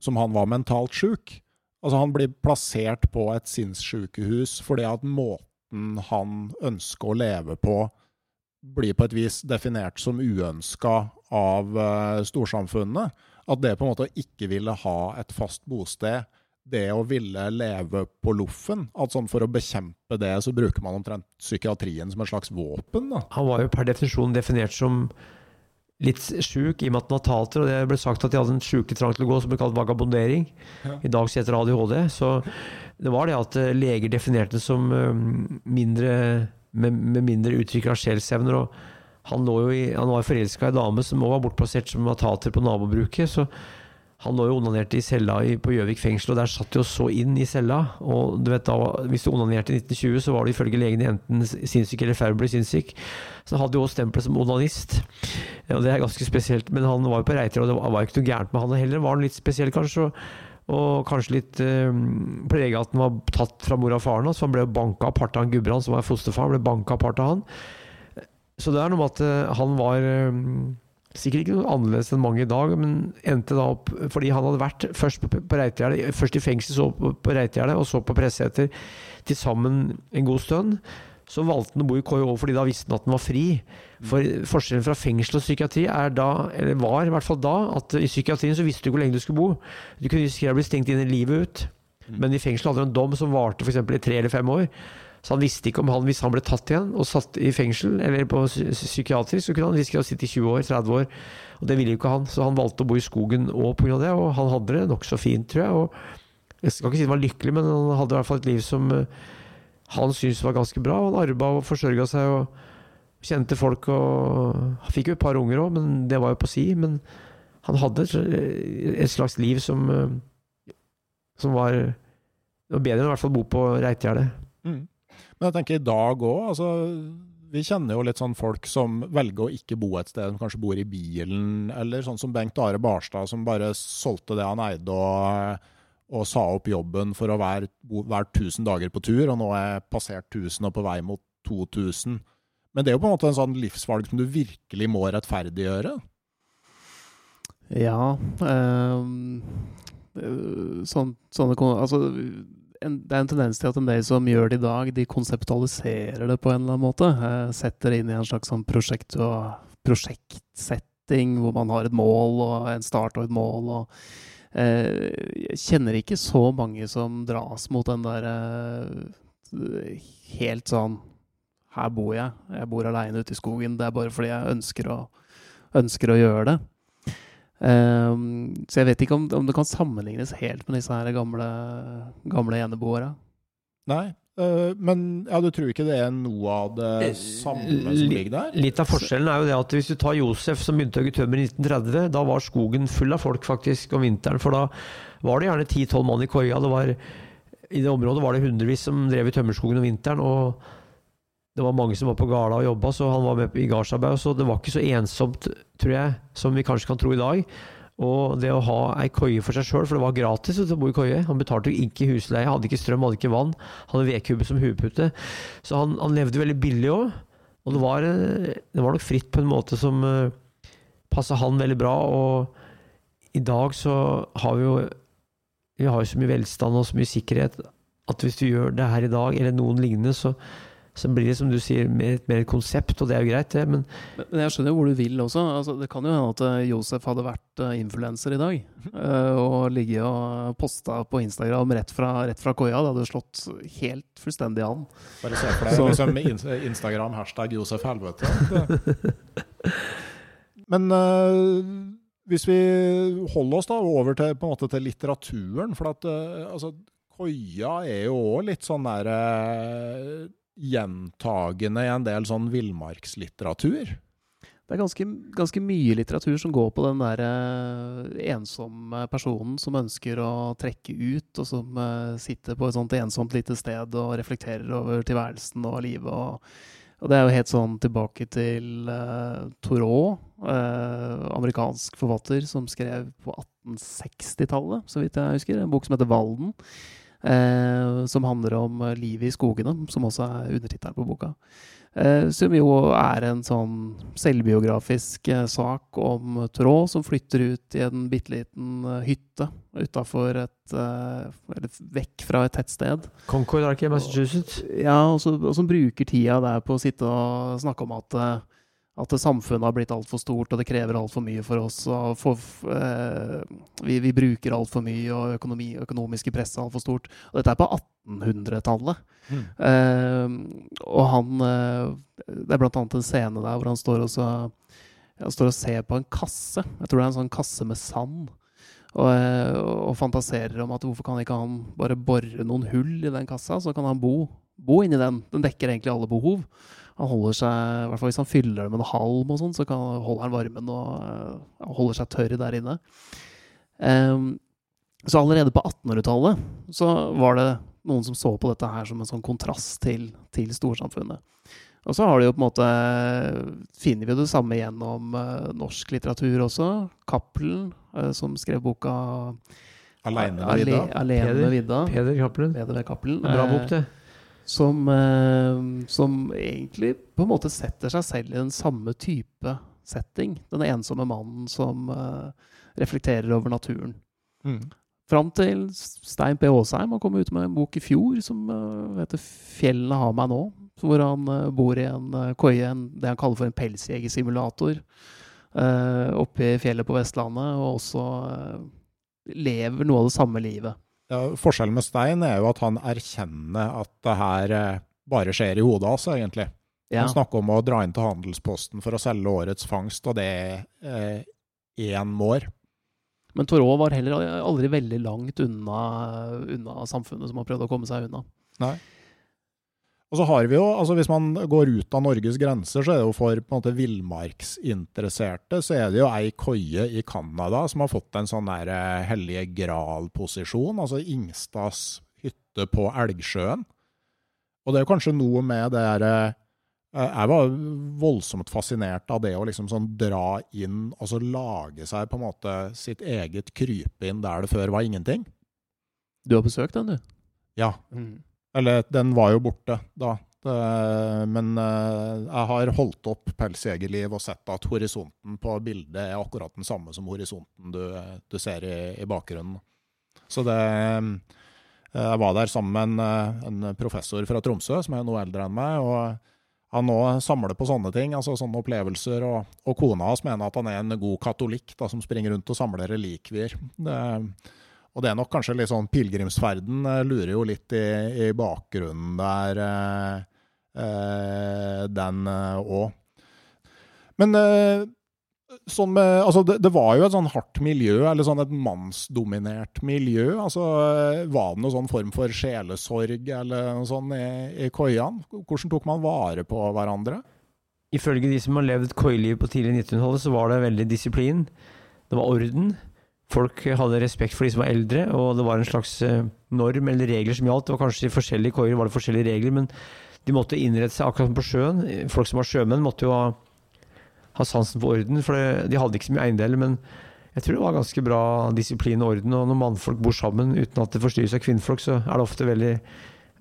Som han var mentalt sjuk. Altså Han blir plassert på et sinnssykehus fordi at måten han ønsker å leve på, blir på et vis definert som uønska av uh, storsamfunnet. At det på en måte ikke ville ha et fast bosted, det å ville leve på loffen At sånn for å bekjempe det, så bruker man omtrent psykiatrien som et slags våpen. da. Han var jo per definisjon definert som litt sjuk i og med at han var tater, og det ble sagt at de hadde en sjukelig trang til å gå som ble kalt vagabondering. Ja. I dag heter det ADHD. Så det var det at eh, leger definerte det som eh, mindre med, med mindre utvikla sjelsevner. og han, lå jo i, han var forelska i ei dame som også var bortplassert som var tater på nabobruket. så han lå jo onanerte i cella på Gjøvik fengsel, og der satt de og så inn i cella. Og du vet da, hvis du onanerte i 1920, så var du ifølge legene enten sinnssyk eller ferbelig sinnssyk. Så han hadde jo også stempelet som onanist. Og det er ganske spesielt. Men han var jo på Reiter, og det var, ikke noe gærent med han heller. Var han litt spesiell, kanskje? Og, kanskje litt uh, prega at han var tatt fra mor og faren hans. Han ble jo banka apart av han Gudbrand, som var fosterfar. Ble banka apart av han. Så det er noe med at eh, han var eh, sikkert ikke noe annerledes enn mange i dag, men endte da opp fordi han hadde vært først på, på først i fengsel, så på, på Reitgjerdet, og så på Presseter til sammen en god stund. Så valgte han å bo i koie fordi da visste han at han var fri. For forskjellen fra fengsel og psykiatri er da, eller var i hvert fall da, at i psykiatrien så visste du ikke hvor lenge du skulle bo. Du kunne risikere å bli stengt inne livet ut. Men i fengsel hadde du en dom som varte f.eks. i tre eller fem år. Så han visste ikke om han, hvis han ble tatt igjen og satt i fengsel, eller på psykiatrisk, så kunne han risikere å sitte i 20 år, 30 år. Og det ville jo ikke han, så han valgte å bo i skogen òg pga. det, og han hadde det nokså fint, tror jeg. Og jeg skal ikke si han var lykkelig, men han hadde i hvert fall et liv som eh, han syntes var ganske bra. Han arva og forsørga seg og kjente folk og Han fikk jo et par unger òg, men det var jo på si. Men han hadde et, et slags liv som eh, Som var, var bedre enn i hvert fall å bo på Reitgjerdet. Mm. Men jeg tenker i dag òg, altså Vi kjenner jo litt sånn folk som velger å ikke bo et sted, som kanskje bor i bilen, eller sånn som Bengt Are Barstad, som bare solgte det han eide og, og sa opp jobben for å være, være 1000 dager på tur, og nå er passert 1000 og på vei mot 2000. Men det er jo på en måte en sånn livsvalg som du virkelig må rettferdiggjøre. Ja øh, sånn, sånne Altså, en, det er en tendens til at en del som gjør det i dag, de konseptualiserer det på en eller annen måte. Eh, setter det inn i en slags sånn prosjekt og prosjektsetting, hvor man har et mål og en start og et mål. og eh, Jeg kjenner ikke så mange som dras mot den der eh, helt sånn Her bor jeg. Jeg bor aleine ute i skogen. Det er bare fordi jeg ønsker å, ønsker å gjøre det. Ehm, så jeg vet ikke om, om det kan sammenlignes helt med disse her gamle, gamle eneboere. Nei, Eh, men ja, du tror ikke det er noe av det samme som ligger der? Litt av forskjellen er jo det at hvis du tar Josef som begynte å hogge tømmer i 1930, da var skogen full av folk faktisk om vinteren. For da var det gjerne 10-12 mann i koia. Det var, I det området var det hundrevis som drev i tømmerskogen om vinteren. og det var mange som var på gala og jobba, så han var med i gardsarbeid. Så det var ikke så ensomt, tror jeg, som vi kanskje kan tro i dag. Og det å ha ei koie for seg sjøl, for det var gratis å bo i koie. Han betalte jo ikke husleie, hadde ikke strøm, hadde ikke vann. Hadde vedkubbe som huepute. Så han, han, levde veldig billig òg. Og det var, det var, nok fritt på en måte som uh, passa han veldig bra. Og i dag så har vi jo Vi har jo så mye velstand og så mye sikkerhet at hvis du gjør det her i dag, eller noen lignende, så så blir det, som du sier, mer, mer et konsept, og det er jo greit, det, men Men jeg skjønner jo hvor du vil også. Altså, det kan jo hende at eh, Josef hadde vært uh, influenser i dag. Uh, og ligget og posta på Instagram rett fra, rett fra koia. Det hadde slått helt fullstendig an. Bare se for deg liksom Instagram hashtag Josef Helvete. [laughs] Men uh, hvis vi holder oss da over til, på en måte, til litteraturen For at altså, koia er jo òg litt sånn derre gjentagende i en del sånn villmarkslitteratur? Det er ganske, ganske, mye litteratur som går på den der uh, ensomme personen som ønsker å trekke ut, og som uh, sitter på et sånt ensomt lite sted og reflekterer over tilværelsen og livet. Og, og det er jo helt sånn tilbake til uh, Thoreau, amerikansk forfatter som skrev på 1860-tallet, så vidt jeg husker. En bok som heter Valden. Eh, som handler om eh, livet i skogene, som også er undertittelen på boka. Eh, som jo er en sånn selvbiografisk sak om Tråd som flytter ut i en bitte liten hytte utafor et Eller vekk fra et tettsted. Concord, ikke Massachusetts? Ja, og som bruker tida der på å sitte og snakke om at at samfunnet har blitt altfor stort, og det krever altfor mye for oss. For, eh, vi, vi, bruker altfor mye, og økonomi, økonomiske presset er altfor stort. Og dette er på 1800-tallet. Mm. Eh, og han eh, Det er blant annet en scene der hvor han står og, så, han står og ser på en kasse. Jeg tror det er en sånn kasse med sand. Og, eh, og, fantaserer om at hvorfor kan ikke han bare bore noen hull i den kassa, så kan han bo, bo inni den. Den dekker egentlig alle behov han holder seg, i hvert fall Hvis han fyller det med en halm, og sånn, så kan, holder han varmen og uh, holder seg tørr der inne. Um, så allerede på 1800-tallet så var det noen som så på dette her som en sånn kontrast til, til storsamfunnet. Og så har de jo på en måte finner vi det samme gjennom uh, norsk litteratur også. Cappelen, uh, som skrev boka Aleine med Vidda. Peder Cappelen. Bra bok, det. Som, eh, som, egentlig på en måte setter seg selv i den samme type setting. Den ensomme mannen som eh, reflekterer over naturen. Mm. Fram til Stein P. Aasheim har kommet ut med en bok i fjor som uh, heter 'Fjellene har meg nå'. Hvor han bor i en koie, det han kaller for en pelsjegersimulator, oppe i fjellet på Vestlandet, og også lever noe av det samme livet. Forskjellen med Stein er jo at han erkjenner at det her eh, bare skjer i hodet hans, egentlig. Ja. Han snakker om å dra inn til handelsposten for å selge årets fangst, og det er én eh, mår. Men Torå var heller aldri veldig langt unna, unna samfunnet som har prøvd å komme seg unna. Nei. Og så har vi jo, altså Hvis man går ut av Norges grenser, så er det jo for på en måte villmarksinteresserte så er det jo ei koie i Canada som har fått en sånn der eh, hellige gral-posisjon. Altså Ingstads hytte på Elgsjøen. Og det er jo kanskje noe med det derre eh, Jeg var voldsomt fascinert av det å liksom sånn dra inn og så lage seg på en måte sitt eget krypinn der det før var ingenting. Du har besøkt den, du? Ja. Mm. Eller, den var jo borte da. Det, men uh, jeg har holdt opp pelsjegerliv og sett at horisonten på bildet er akkurat den samme som horisonten du, du ser i, i, bakgrunnen. Så det uh, Jeg var der sammen med en, eh, en, professor fra Tromsø, som er noe eldre enn meg. og han nå samler på sånne ting, altså sånne opplevelser. Og, og kona hans mener at han er en god katolikk da, som springer rundt og samler relikvier. Det, og det er nok kanskje litt sånn Pilegrimsferden eh, lurer jo litt i, i bakgrunnen der, eh, eh den òg. Eh, Men eh, sånn med, altså det, det, var jo et sånn hardt miljø, eller sånn et mannsdominert miljø. altså Var det noen sånn form for sjelesorg eller noe sånt i, i koiene? Hvordan tok man vare på hverandre? Ifølge de som har levd koiliv på tidlig 1900-tallet, så var det veldig disiplin. Det var orden. Folk hadde respekt for de som var eldre, og det var en slags eh, norm eller regler som gjaldt. Det var kanskje i forskjellige koier var det forskjellige regler, men de måtte innrette seg akkurat som på sjøen. Folk som var sjømenn, måtte jo ha ha sansen for orden. For de hadde ikke så mye eiendeler, men jeg tror det var ganske bra disiplin og orden. Og når mannfolk bor sammen uten at det forstyrres av kvinnfolk, så er det ofte veldig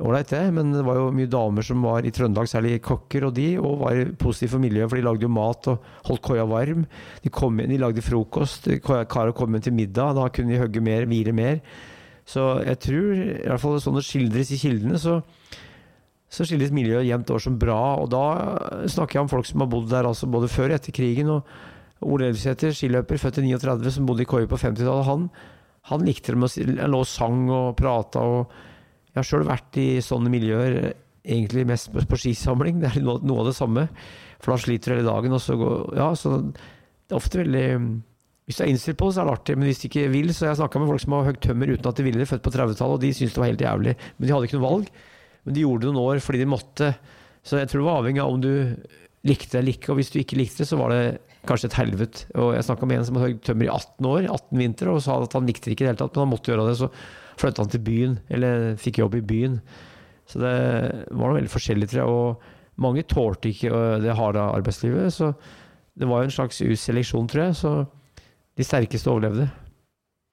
ålreit, det. Men det var jo mye damer som var i Trøndelag, særlig kokker og de, og var positive for miljøet, for de lagde jo mat og holdt koia varm. De, kom inn, de lagde frokost. kara kom inn til middag, da kunne de hogge mer, hvile mer. Så jeg tror, i hvert fall sånn det skildres i kildene, så så skilles miljøet jevnt over som bra. Og da snakker jeg om folk som har bodd der altså både før og etter krigen. og Ole Elvsæter, skiløper, født i 39, som bodde i Koie på 50-tallet, han, han, likte å Han lå og sang og prata. Og jeg har sjøl vært i sånne miljøer, egentlig mest på skisamling. [laughs] Det er noe, av det samme. For da sliter du hele dagen. Og så går, ja, så det er ofte veldig hvis du er innstilt på det, så er det artig, men hvis du ikke vil Så jeg snakka med folk som har høyt tømmer uten at de ville født på 30-tallet, og de syntes det var helt jævlig. Men de hadde ikke noe valg. Men de gjorde det noen år fordi de måtte. Så jeg tror det var avhengig av om du likte det eller ikke. Og hvis du ikke likte det, så var det kanskje et helvete. Og jeg snakka med en som hadde høyt tømmer i 18 år, 18 vinter, og sa at han likte det ikke i det hele tatt, men han måtte gjøre det. Så flytta han til byen, eller fikk jobb i byen. Så det var noe veldig forskjellig, tror jeg. Og mange tålte ikke det harde arbeidslivet. Så det var jo en slags useleksjon, tror jeg. Så de sterkeste overlevde.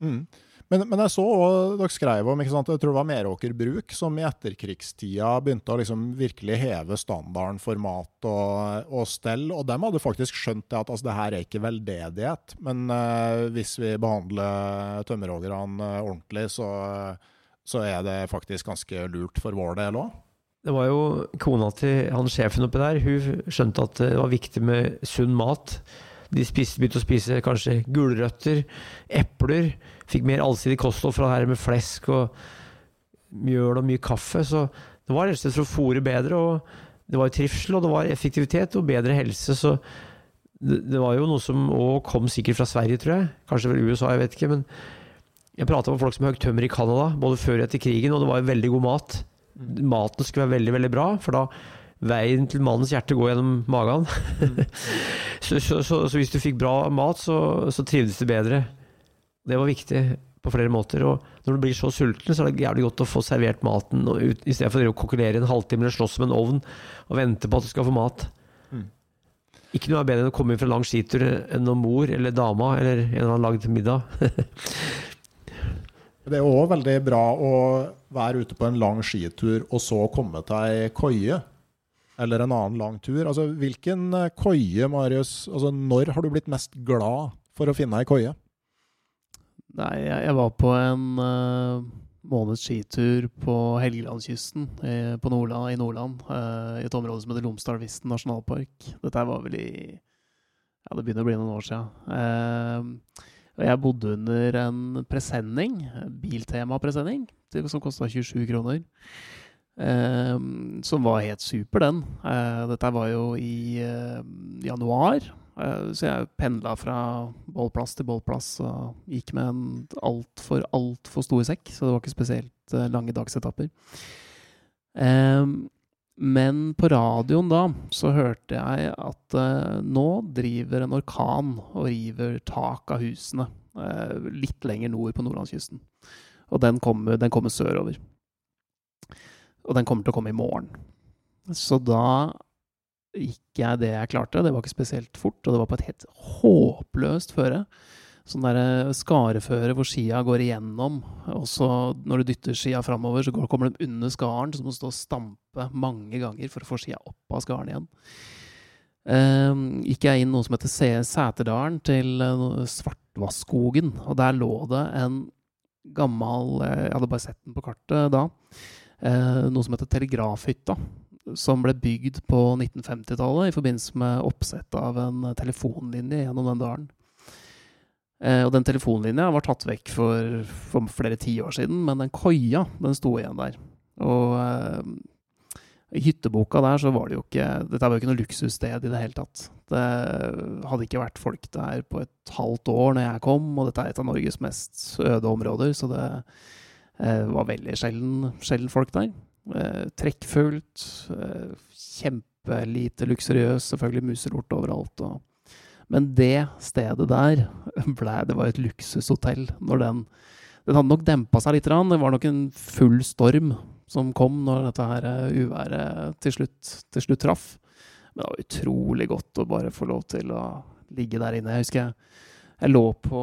Mm. Men, men, jeg så og dere skrev om ikke sant, jeg tror det var Meråker Bruk som i etterkrigstida begynte å liksom virkelig heve standarden for mat og, og stell. Og dem hadde faktisk skjønt det at altså, det her er ikke veldedighet, men uh, hvis vi behandler tømmerhoggerne uh, ordentlig, så, så, er det faktisk ganske lurt for vår del òg. Det var jo kona til han sjefen oppi der. Hun skjønte at det var viktig med sunn mat. De spiste, begynte å spise kanskje gulrøtter, epler. Fikk mer allsidig kosthold fra det her med flesk og mjøl og mye kaffe. Så det var rett og slett for å fôre bedre. og Det var trivsel, og det var effektivitet og bedre helse. Så det, det var jo noe som òg kom sikkert fra Sverige, tror jeg. Kanskje vel USA, jeg vet ikke. Men jeg prata med folk som høgg tømmer i Canada, både før og etter krigen, og det var veldig god mat. Maten skulle være veldig, veldig bra, for da veien til mannens hjerte går gjennom magen. Mm. [laughs] så, så, så, så, hvis du fikk bra mat, så, trivdes du bedre. Det var viktig på flere måter. Og når du blir så sulten, så er det jævlig godt å få servert maten ut, i stedet for å kokkelere en halvtime eller slåss med en ovn og vente på at du skal få mat. Mm. Ikke noe er bedre enn å komme inn fra lang skitur enn når mor eller dama eller en eller annen lagd middag. [laughs] det er òg veldig bra å være ute på en lang skitur og så komme til ei koie eller en annen lang tur. Altså, hvilken eh, koie, Marius altså, Når har du blitt mest glad for å finne ei koie? Nei, jeg, jeg var på en uh, måneds skitur på Helgelandskysten i, på Nordland, i Nordland. Uh, I et område som heter Lomsdalvisten nasjonalpark. Dette var vel i Ja, det begynner å bli noen år siden. Og jeg bodde under en presenning, Biltema-presenning, som kosta 27 kroner. Eh, som var helt super, den. Eh, dette var jo i eh, januar. Uh, så jeg pendla fra bålplass til bålplass og gikk med en altfor, altfor stor sekk. Så det var ikke spesielt lange dagsetapper. Um, men på radioen da så hørte jeg at nå driver en orkan og river tak av husene. litt lenger nord på nordlandskysten. Og den kommer, den kommer sørover. Og den kommer til å komme i morgen. Så da gikk jeg det jeg klarte. Det var ikke spesielt fort, og det var på et helt håpløst føre. Sånn derre skareføre hvor skia går igjennom, og så når du dytter skia framover, så kommer de under skaren, så må du stå og stampe mange ganger for å få skia opp av skaren igjen. Um, gikk jeg inn noe som heter Sæterdalen, til uh, Svartvassskogen, og der lå det en gammel eh, Jeg hadde bare sett den på kartet da Uh, noe som heter Telegrafhytta. Som ble bygd på 1950-tallet i forbindelse med oppsett av en telefonlinje gjennom den dalen. Eh, og den telefonlinja var tatt vekk for, for flere tiår siden, men den koia den sto igjen der. Og eh, I hytteboka der så var det jo ikke Dette var jo ikke noe luksussted i det hele tatt. Det hadde ikke vært folk der på et halvt år når jeg kom, og dette er et av Norges mest øde områder, så det eh, var veldig sjelden, sjelden folk der. Eh, trekkfullt, eh, kjempelite luksuriøst, selvfølgelig muselort overalt. Og, men det stedet der [laughs] ble, det var et luksushotell når den Den hadde nok dempa seg litt. Det var nok en full storm som kom når dette her eh, uværet til slutt, til slutt traff. Men det var utrolig godt å bare få lov til å ligge der inne. Jeg husker jeg, jeg lå på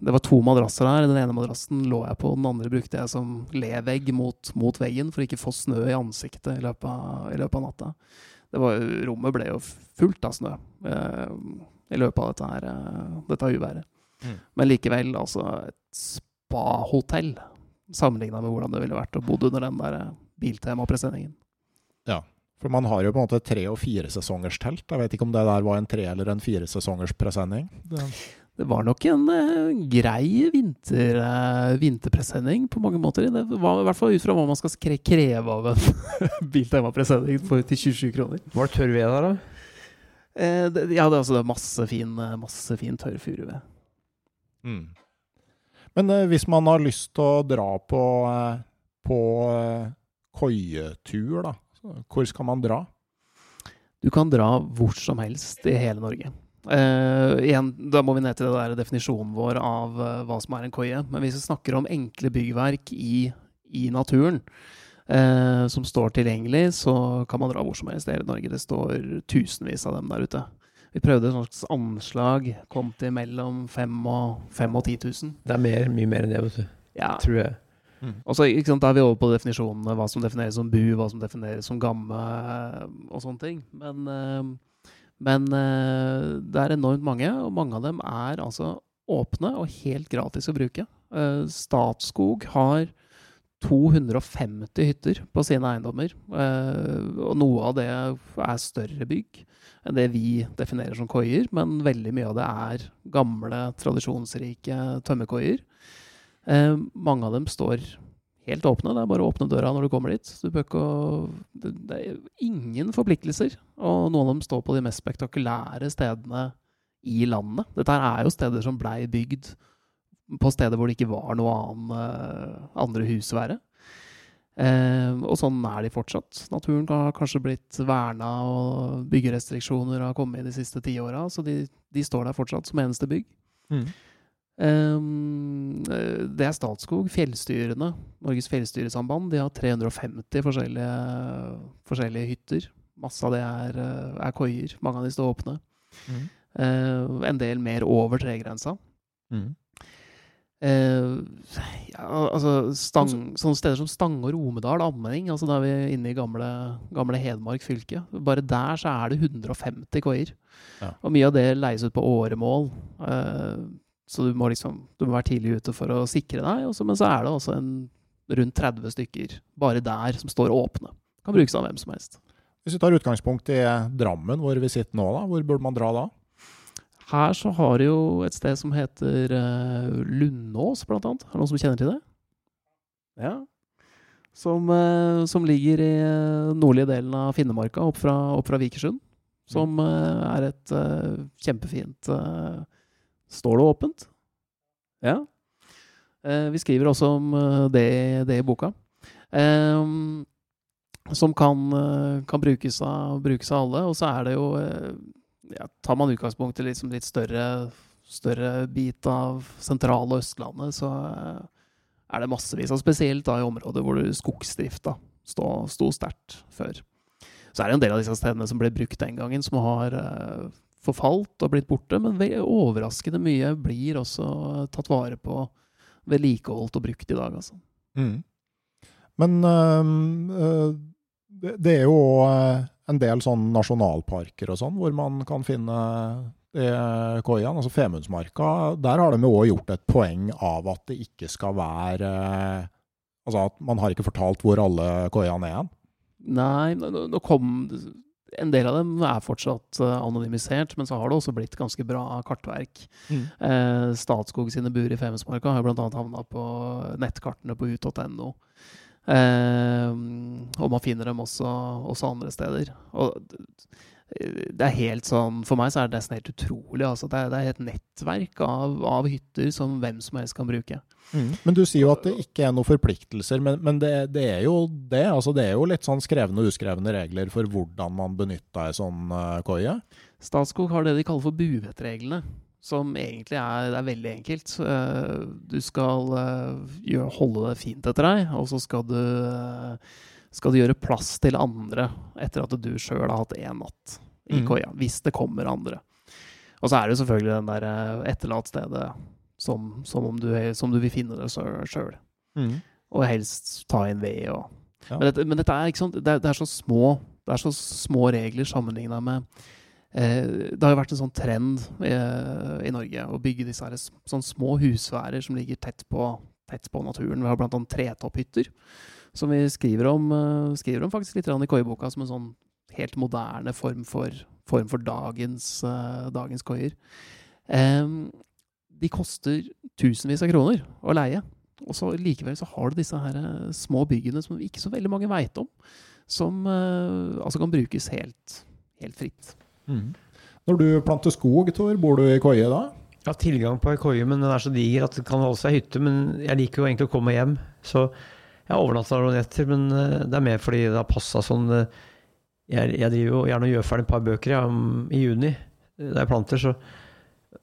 Det var to madrasser der. Den ene madrassen lå jeg på, den andre brukte jeg som levegg mot, mot veggen for å ikke få snø i ansiktet i løpet av, i løpet av natta. Var, rommet ble jo fullt av snø eh, i løpet av dette, her, eh, dette uværet. Mm. Men likevel, altså et spahotell sammenligna med hvordan det ville vært å bo under den der biltemapresenningen. Biltema-presenningen. Ja, for man har jo på en måte tre- og firesesongers telt. Jeg vet ikke om det der var en tre- eller en firesesongers presenning? Det... det var nok en uh, grei vinter, uh, vinterpresenning på mange måter. Det var i hvert fall ut fra hva man skal kreve av en [laughs] Biltema-presenning til 27 kroner. Var det tørr ved der, da? Uh, det, ja, det er altså masse fin, masse fin tørr furuved. Mm. Men hvis man har lyst til å dra på, på koietur, da, hvor skal man dra? Du kan dra hvor som helst i hele Norge. Uh, igjen, da må vi ned til det der definisjonen vår av uh, hva som er en koie. Men hvis vi snakker om enkle byggverk i, i naturen uh, som står tilgjengelig, så kan man dra hvor som helst i hele Norge. Det står tusenvis av dem der ute. Vi prøvde et slags anslag. Kom til mellom 5000 og, 5 og 10 000. Det er mer, mye mer enn det, vet du. Ja. Tror jeg. Mm. Og så sant, Da er vi over på definisjonene. Hva som defineres som bu, hva som defineres som gamme og sånne ting. Men, men eh, det er enormt mange, og mange av dem er altså åpne og helt gratis å bruke. Eh, Statskog har 250 hytter på sine eiendommer. Og noe av det er større bygg enn det vi definerer som koier, men veldig mye av det er gamle, tradisjonsrike tømmerkoier. Eh, mange av dem står helt åpne. Det er bare å åpne døra når du kommer dit. Du ikke, det er ingen forpliktelser. Og noen av dem står på de mest spektakulære stedene i landet. Dette er jo steder som blei bygd på steder hvor det ikke var noe annen, andre husvære. Eh, og sånn er de fortsatt. Naturen har kanskje blitt verna, og byggerestriksjoner har kommet i de siste ti åra, så de, de, står der fortsatt som eneste bygg. Mm. Eh, det er Statskog. Fjellstyrene, Norges fjellstyresamband, de har 350 forskjellige, forskjellige hytter. Masse av det er, er, koier. Mange av de står åpne. Mm. Eh, en del mer over tregrensa. Mm. Ja, altså stang, Sånne steder som Stange og Romedal, Ammening, altså da er vi inne i gamle, gamle Hedmark fylke. Bare der så er det 150 koier. Ja. Og mye av det leies ut på åremål. Uh, så du må liksom du må være tidlig ute for å sikre deg. Også, men så er det også en, rundt 30 stykker bare der som står åpne. Kan brukes av hvem som helst. Hvis vi tar utgangspunkt i Drammen, hvor vi sitter nå, da, hvor burde man dra da? Her så har de jo et sted som heter uh, Lundås, blant annet. Er det noen som kjenner til det? Ja. Som, uh, som ligger i uh, nordlige delen av Finnemarka, opp fra, opp fra Vikersund. Som er et kjempefint Står det åpent? Ja. vi skriver også om det, det i boka. som kan, kan brukes, av, brukes, av, alle. Og så er det jo ja, Tar man utgangspunkt i liksom litt større, større bit av sentrale Østlandet, så eh, er det massevis. av spesielt da i områder hvor skogsdrifta sto, sterkt før. Så er det en del av disse stedene som ble brukt den gangen, som har forfalt og blitt borte. Men overraskende mye blir også tatt vare på, vedlikeholdt og brukt i dag, altså. Mm. Men øh, det, det, er jo en del sånn nasjonalparker og sånn, hvor man kan finne koiene. Altså Femundsmarka, der har de jo òg gjort et poeng av at det ikke skal være Altså at man har ikke fortalt hvor alle koiene er hen. Nei, nå kom en del av dem er fortsatt uh, anonymisert, men så har det også blitt ganske bra kartverk. Mm. Eh, Statskog sine bur i Femundsmarka har bl.a. havna på nettkartene på ut.no. Eh, og man finner dem også, også andre steder. Og det er helt sånn For meg så er det nesten helt utrolig. Altså. Det, er, det er et nettverk av, av, hytter som hvem som helst kan bruke. Mm. Men du sier jo at det ikke er noen forpliktelser, men, men det, det, er jo det. Altså, det er jo litt sånn skrevne og uskrevne regler for hvordan man benytter ei sånn uh, koie? Statskog har det de kaller for buvettreglene som egentlig er, er, veldig enkelt. Uh, du skal uh, holde det fint etter deg, og så skal du, uh, skal du gjøre plass til andre etter at du sjøl har hatt én natt i mm. Hvis det kommer andre. Og så er det jo selvfølgelig den der etterlatstedet som, som, du, som du vil finne det sjøl. Mm. Og helst ta inn ved og ja. men, dette, men, dette, er ikke sant, det, det, er så små det er så små regler sammenligna med Eh, det har jo vært en sånn trend eh, i Norge å bygge disse her, sånn små husværer som ligger tett på, tett på naturen. Vi har blant annet tretopphytter, som vi skriver om, eh, skriver om faktisk litt i koieboka som en sånn helt moderne form for, form for dagens, dagens koier. de koster tusenvis av kroner å leie. Og så likevel så har du disse her små byggene som ikke så veldig mange veit om. Som altså kan brukes helt, helt fritt. Mm. Når du planter skog, Tor, bor du i koie da? Jeg har tilgang på ei koie, men den er så diger at det kan holde seg hytte. Men jeg liker jo egentlig å komme hjem. Så jeg overnatta noen netter, men eh, det er mer fordi det har passa sånn. Eh, jeg, jeg, driver jo gjerne og gjør ferdig et par bøker ja, i juni, eh, da jeg planter. så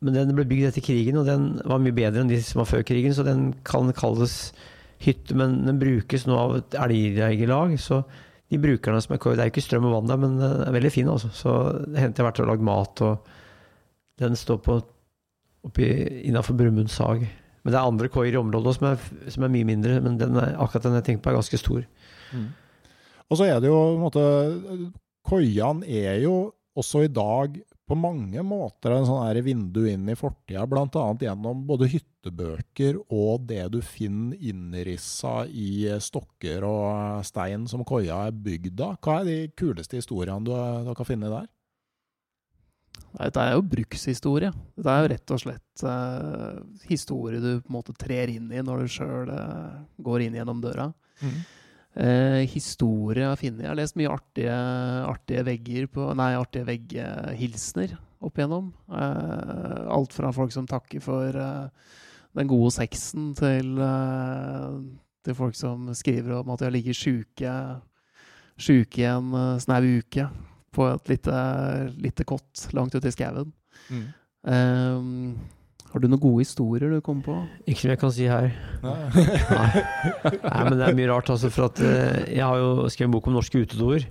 men den ble bygd etter krigen, og den var mye bedre enn de som var før krigen, så den kan kalles hytte, men den brukes nå av et elgjegerlag. Så de brukerne som er kåret Det er jo ikke strøm og vann der, men den er veldig fin. Altså. Så det hendte jeg har vært og lagd mat, og den står på innafor Brumund sag. Men det er andre koier i området som er, som er, mye mindre, men den er, akkurat den jeg tenker på, er ganske stor. Mm. Og så er det jo på en måte Koiene er jo også i dag på mange måter en sånn vindu inn i fortida, bl.a. gjennom både hyttebøker og det du finner innrissa i stokker og stein som koia er bygd av. Hva er de kuleste historiene du, du kan finne der? Dette er jo brukshistorie. Dette er jo rett og slett uh, historie du på en måte trer inn i når du sjøl uh, går inn gjennom døra. Mm. Uh, historie jeg har funnet. Jeg har lest mye artige, artige vegger på, nei, artige vegghilsener opp igjennom. Alt fra folk som takker for den gode sexen, til, til, folk som skriver om at de har ligget sjuke, sjuke i en snau uke på et lite, lite kott langt ute i skauen. Mm. Um, har du noen gode historier du kommer på? Ikke som jeg kan si her. [laughs] Nei. Nei. men det er mye rart. Altså, for at uh, Jeg har jo skrevet en bok om norske utedoer.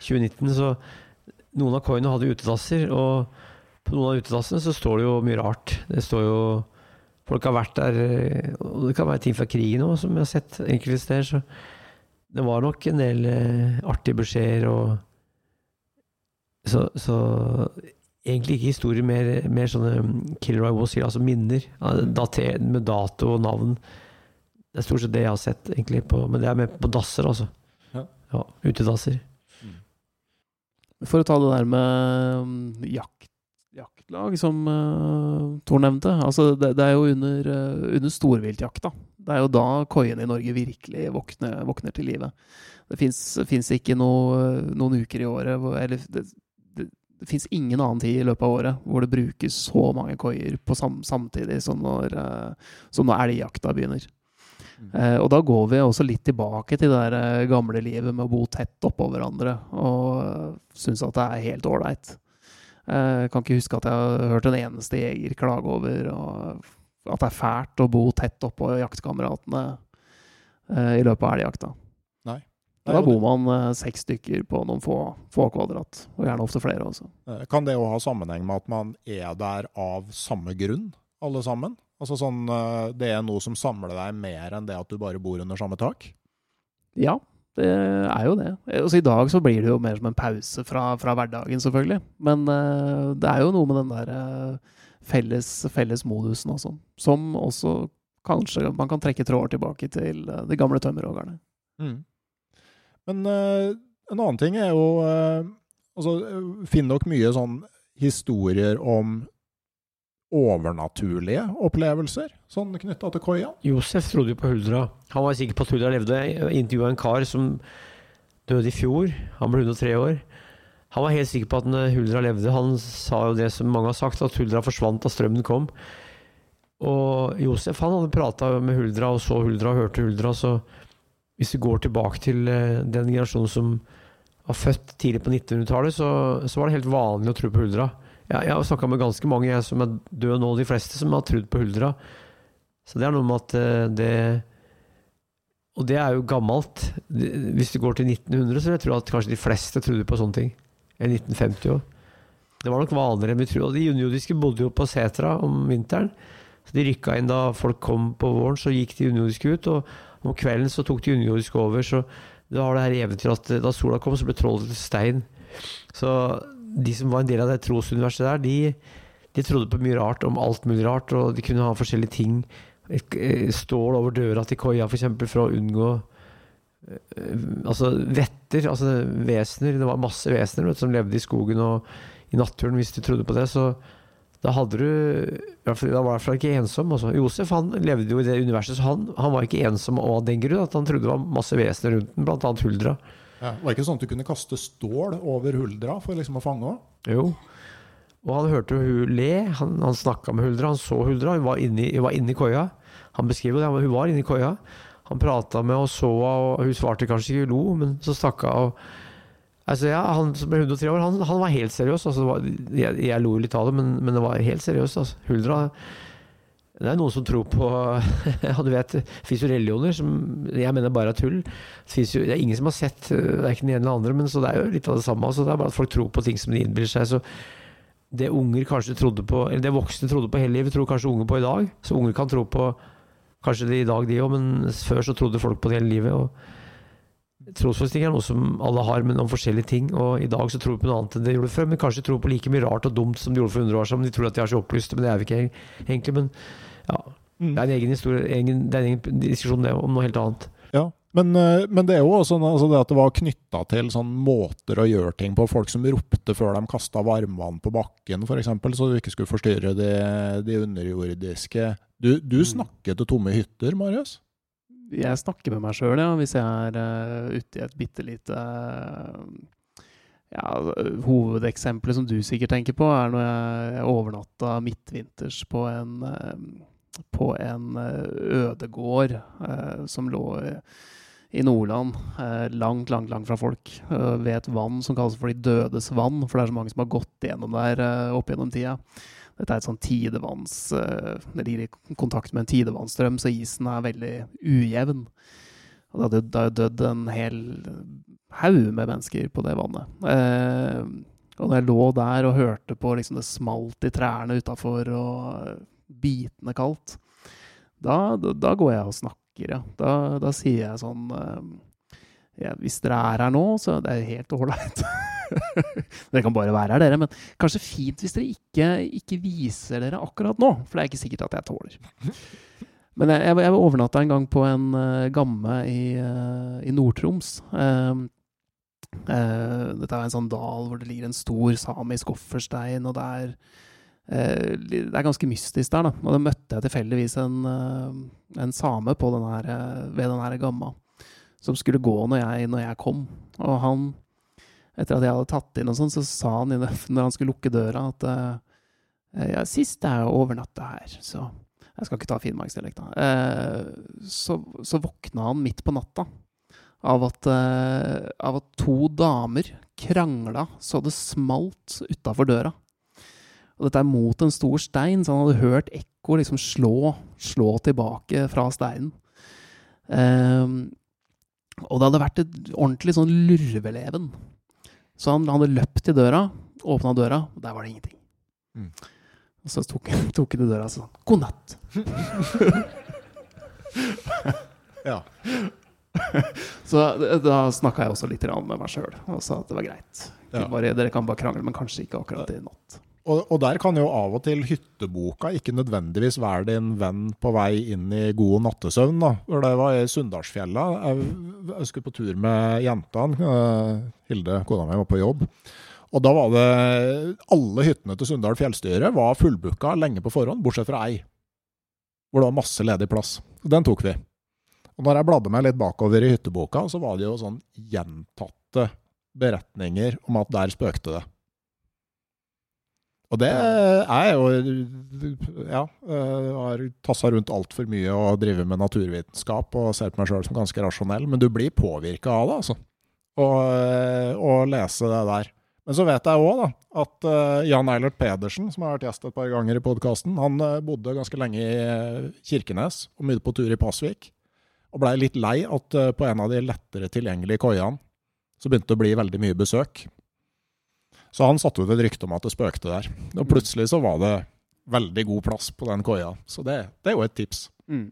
2019. Så noen av coinene hadde utedasser. Og på noen av utedassene så står det jo mye rart. Det står jo Folk har vært der eh, Og det kan være ting fra krigen òg, som jeg har sett enkelte steder. Så det var nok en del uh, artige beskjeder og så, så egentlig ikke historier, mer, mer sånne Killer I Was sier, altså minner. Dater, med dato og navn. Det er stort sett det jeg har sett, egentlig. På, men det er med på dasser, altså. Ja. ja utedasser. Mm. For å ta det der med um, jakt, jaktlag, som uh, Tor nevnte. Altså, det, det, er jo under, uh, under storviltjakta. Det er jo da koiene i Norge virkelig våkner, våkner til live. Det fins ikke noe, noen uker i året hvor, eller det, det fins ingen annen tid i løpet av året hvor det brukes så mange koier på sam samtidig som når, uh, som når elgjakta begynner. Mm. Uh, og da går vi også litt tilbake til det der uh, gamle livet med å bo tett oppå hverandre og uh, synes at det er helt ålreit. Jeg kan ikke huske at jeg har hørt en eneste jeger klage over at det er fælt å bo tett oppå jaktkameratene i løpet av elgjakta. Da bor man eh, seks stykker på noen få, få, kvadrat, og gjerne ofte flere også. Eh, kan det òg ha sammenheng med at man er der av samme grunn, alle sammen? Altså sånn, eh, Det er noe som samler deg mer enn det at du bare bor under samme tak? Ja, det er jo det. Altså, I dag så blir det jo mer som en pause fra, fra hverdagen, selvfølgelig. Men det er jo noe med den der felles, felles, modusen også, som også kanskje man kan trekke tråder tilbake til de gamle tømmerhoggerne. Mm. Men uh, en annen ting er jo uh, altså, Finner dere mye sånn historier om overnaturlige opplevelser sånn knytta til koia? Josef trodde jo på Huldra. Han var sikker på at Huldra levde. Jeg intervjua en kar som døde i fjor. Han ble 103 år. Han var helt sikker på at Huldra levde. Han sa jo det som mange har sagt, at Huldra forsvant da strømmen kom. Og Josef han hadde prata med Huldra og så Huldra og hørte Huldra. Så hvis vi går tilbake til eh, den generasjonen som var født tidlig på 1900-tallet, så, så, var det helt vanlig å tro på Huldra. Jeg, jeg har snakka med ganske mange jeg som er døde nå, de fleste, som har trodd på Huldra. Så det er noe med at eh, det Og det er jo gammelt. Hvis du går til 1900, så vil jeg tro at kanskje de fleste trodde på sånne ting. Eller 1950 òg. Det var nok vanligere enn vi tror. Og de underjordiske bodde jo på setra om vinteren. Så de rykka inn da folk kom på våren, så gikk de underjordiske ut. Og om kvelden så tok de underjordiske over. Så det var det her eventyret at da sola kom, så ble trollet til stein. Så de som var en del av det trosuniverset der, de, de trodde på mye rart om alt mulig rart. Og de kunne ha forskjellige ting. Stål over døra til koia, f.eks., for, for å unngå eh, Altså vetter, altså vesener. Det var masse vesener vet, som levde i skogen og i naturen, hvis du trodde på det. Så da hadde du Da var i hvert fall ikke ensom. Også. Josef han levde jo i det universet, så han, han var ikke ensom av den grunn at han trodde det var masse vesener rundt den, bl.a. huldra. Ja, var det ikke sånn at du kunne kaste stål over huldra for liksom å fange henne? Jo. Og han hørte hun le. Han, han snakka med Huldra, han så Huldra. Hun var inni, hun var inni koia. Han beskriver det, hun var inni koia. Han prata med og så og hun svarte kanskje ikke, hun lo, men så stakk hun. Altså, ja, han som ble 103 år, han, han var helt seriøs. Altså, var, jeg, jeg, lo litt av det, men, men det var helt seriøst. Altså. Huldra Det er noen som tror på [laughs] Ja, du vet, fins jo religioner som jeg mener bare er tull. Det, jo, det er ingen som har sett verken den ene eller andre, men så det er jo litt av det samme. Altså, det er bare at folk tror på ting som de innbiller seg. så det unger kanskje trodde på, eller det voksne trodde på hele livet, tror kanskje unger på i dag. Så unger kan tro på kanskje det i dag, de òg, men før så trodde folk på det hele livet. og Trosforestilling er noe som alle har, men om forskjellige ting. Og i dag så tror vi på noe annet enn de gjorde før, men kanskje tror på like mye rart og dumt som de gjorde for 100 år siden. De tror at de er så opplyste, men det er vi ikke egentlig. Men ja, mm. det er en egen historie, egen, det er en egen diskusjon det, om noe helt annet. Ja, men, eh, men, det er jo også altså det at det var knytta til sånn måter å gjøre ting på. Folk som ropte før de kasta varmvann på bakken, f.eks., så du ikke skulle forstyrre de, de underjordiske. Du, du, snakket til tomme hytter, Marius? Jeg snakker med meg sjøl, ja. Hvis jeg er uh, ute i et bitte lite uh, ja, Hovedeksempelet som du sikkert tenker på, er når jeg overnatta midtvinters på en uh, på en ødegård som lå i Nordland, eh, langt, langt, langt fra folk, eh, ved et vann som kalles for De dødes vann, for det er så mange som har gått gjennom der eh, opp gjennom tida. Dette er et sånn tidevanns Det ligger i kontakt med en tidevannsstrøm, så isen er veldig ujevn. Og det hadde dødd en hel haug med mennesker på det vannet. og når jeg lå der og hørte på liksom det smalt i trærne utafor og bitende kaldt, da, da, da, går jeg og snakker ja. Da, da sier jeg sånn uh, ja, Hvis dere er her nå, så det er helt ålreit. [laughs] dere kan bare være her, dere. Men kanskje fint hvis dere ikke, ikke, viser dere akkurat nå. For det er ikke sikkert at jeg tåler. Men jeg, jeg, jeg overnatta en gang på en uh, gamme i, uh, i Nord-Troms. Uh, dette er en sånn dal hvor det ligger en stor samisk offerstein, og det er det er ganske mystisk der, da. Og da møtte jeg tilfeldigvis en, en same denne, eh, ved den her gamma, som skulle gå når jeg, når jeg, kom. Og han, etter at jeg hadde tatt inn og sånn, så sa han [laughs] når han skulle lukke døra, at ja, sist jeg overnatta her, så Jeg skal ikke ta finnmarksdialekta. da. Så, så våkna han midt på natta av at, av at to damer krangla så det smalt utafor døra. Og dette er mot en stor stein, så han hadde hørt ekko liksom slå, slå tilbake fra steinen. Um, og det hadde vært et ordentlig sånn lurveleven. Så han hadde løpt til døra, åpna døra, og der var det ingenting. Mm. Og så tok, [laughs] tok han i døra og sa 'god natt'. [laughs] ja. [laughs] så da snakka jeg også litt med meg sjøl og sa at det var greit. Ja. Bare, dere kan bare krangle, men kanskje ikke akkurat i natt. Og, og, der kan jo av og til hytteboka ikke nødvendigvis være din venn på vei inn i god nattesøvn. da. Det var i Sunndalsfjella. Jeg, jeg skulle på tur med jentene. Hilde, kona mi, var på jobb. Og da var det Alle hyttene til Sunndal fjellstyre var fullbooka lenge på forhånd, bortsett fra ei. Hvor det var masse ledig plass. Den tok vi. Og når jeg bladde meg litt bakover i hytteboka, så var det jo sånn gjentatte beretninger om at der spøkte det. Og det er jo Ja, jeg har tassa rundt altfor mye og driver med naturvitenskap og ser på meg sjøl som ganske rasjonell, men du blir påvirka av det, altså. Å lese det der. Men så vet jeg òg at uh, Jan Eilert Pedersen, som har vært gjest et par ganger i podkasten, han bodde ganske lenge i Kirkenes og mye på tur i Pasvik. Og blei litt lei at på en av de lettere tilgjengelige koiene så begynte det å bli veldig mye besøk. Så han satte ut et rykte om at det spøkte der. Og mm. plutselig så var det veldig god plass på den koia. Så det, det er jo et tips. Mm.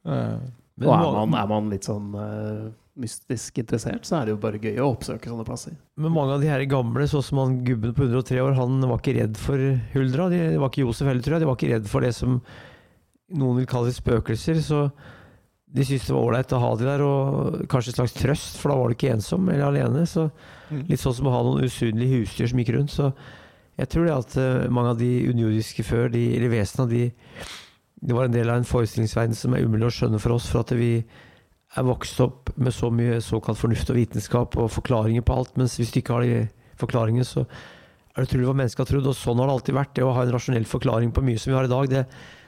Uh, og er man, er man, litt sånn uh, mystisk interessert, så er det jo bare gøy å oppsøke sånne plasser. Men mange av de her gamle, sånn som han gubben på 103 år, han var ikke redd for huldra. De, de var ikke Josef heller, tror jeg. De var ikke redd for det som noen vil kalle spøkelser. Så de syntes det var ålreit å ha de der, og kanskje et slags trøst, for da var du ikke ensom eller alene. Så. Litt sånn som å ha noen usynlige husdyr som gikk rundt. Så jeg tror det at uh, mange av de underjordiske før, de, eller vesenene, de, det var en del av en forestillingsverden som er umulig å skjønne for oss, for at vi er vokst opp med så mye såkalt fornuft og vitenskap og forklaringer på alt, mens hvis du ikke har de forklaringene, så er det utrolig hva mennesket har trodd. Og sånn har det alltid vært. Det å ha en rasjonell forklaring på mye som vi har i dag, det,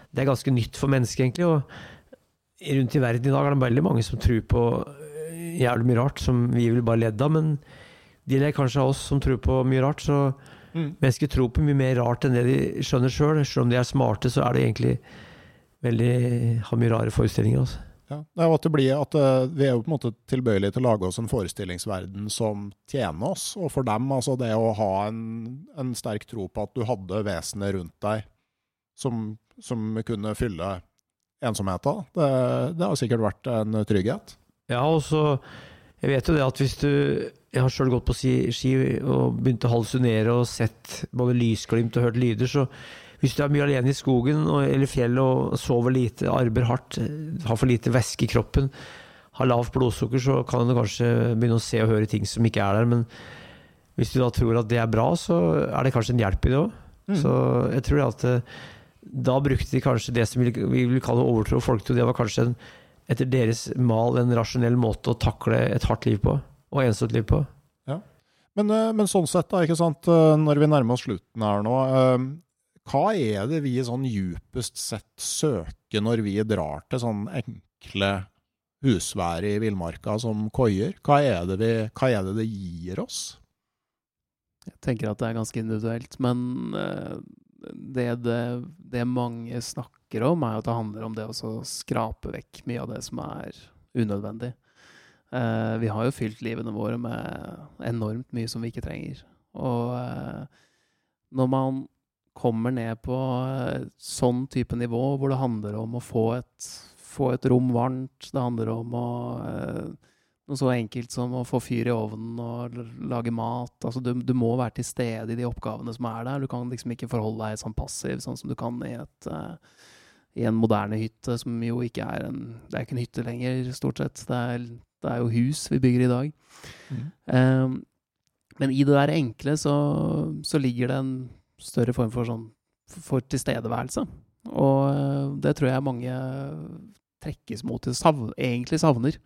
det er ganske nytt for mennesket, egentlig. og rundt i verden i dag er det veldig mange som tror på eh, jævlig mye rart som vi vil bare ledd av, men de er kanskje av oss som tror på mye rart. Så mm. mennesker tror på mye mer rart enn det de skjønner sjøl. Selv. selv om de er smarte, så er det egentlig veldig har mye rare forestillinger. Altså. Ja, det er jo at det blir at uh, Vi er jo på en måte tilbøyelige til å lage oss en forestillingsverden som tjener oss. Og for dem, altså det å ha en, en sterk tro på at du hadde vesenet rundt deg som, som kunne fylle ensomheten. Det, det har sikkert vært en trygghet. Ja, og så Jeg vet jo det at hvis du Jeg har sjøl gått på ski og begynt å hallusinere og sett både lysglimt og hørt lyder, så hvis du er mye alene i skogen eller fjellet og sover lite, arbeider hardt, har for lite væske i kroppen, har lavt blodsukker, så kan du kanskje begynne å se og høre ting som ikke er der. Men hvis du da tror at det er bra, så er det kanskje en hjelp i det òg. Mm. Så jeg tror at da brukte de kanskje det som vi vil kalle overtro folketro. Det var kanskje en, etter deres mal en rasjonell måte å takle et hardt liv på, og ensomt liv på. Ja. Men, eh, men, sånn sett, da, ikke sant, eh, når vi nærmer oss slutten her nå, eh, hva er det vi sånn djupest sett søker når vi drar til sånn enkle husvær i villmarka som koier? Hva er, det vi, hva er det det gir oss? Jeg tenker at det er ganske individuelt, men det, det, det, mange snakker om, er at det handler om det å skrape vekk mye av det som er unødvendig. Uh, vi har jo fylt livene våre med enormt mye som vi ikke trenger. Og uh, når man kommer ned på uh, sånn type nivå, hvor det handler om å få et, få et rom varmt, det handler om å noe så enkelt som å få fyr i ovnen og lage mat. Altså, du, du, må være til stede i de oppgavene som er der. Du kan liksom ikke forholde deg sånn passiv, sånn som du kan i, et, uh, i en moderne hytte, som jo ikke er en Det er ikke en hytte lenger, stort sett. Det er, det er jo hus vi bygger i dag. Mm. Um, men i det der enkle så, så, ligger det en større form for sånn for tilstedeværelse. Og uh, det tror jeg mange trekkes mot, sav, egentlig savner.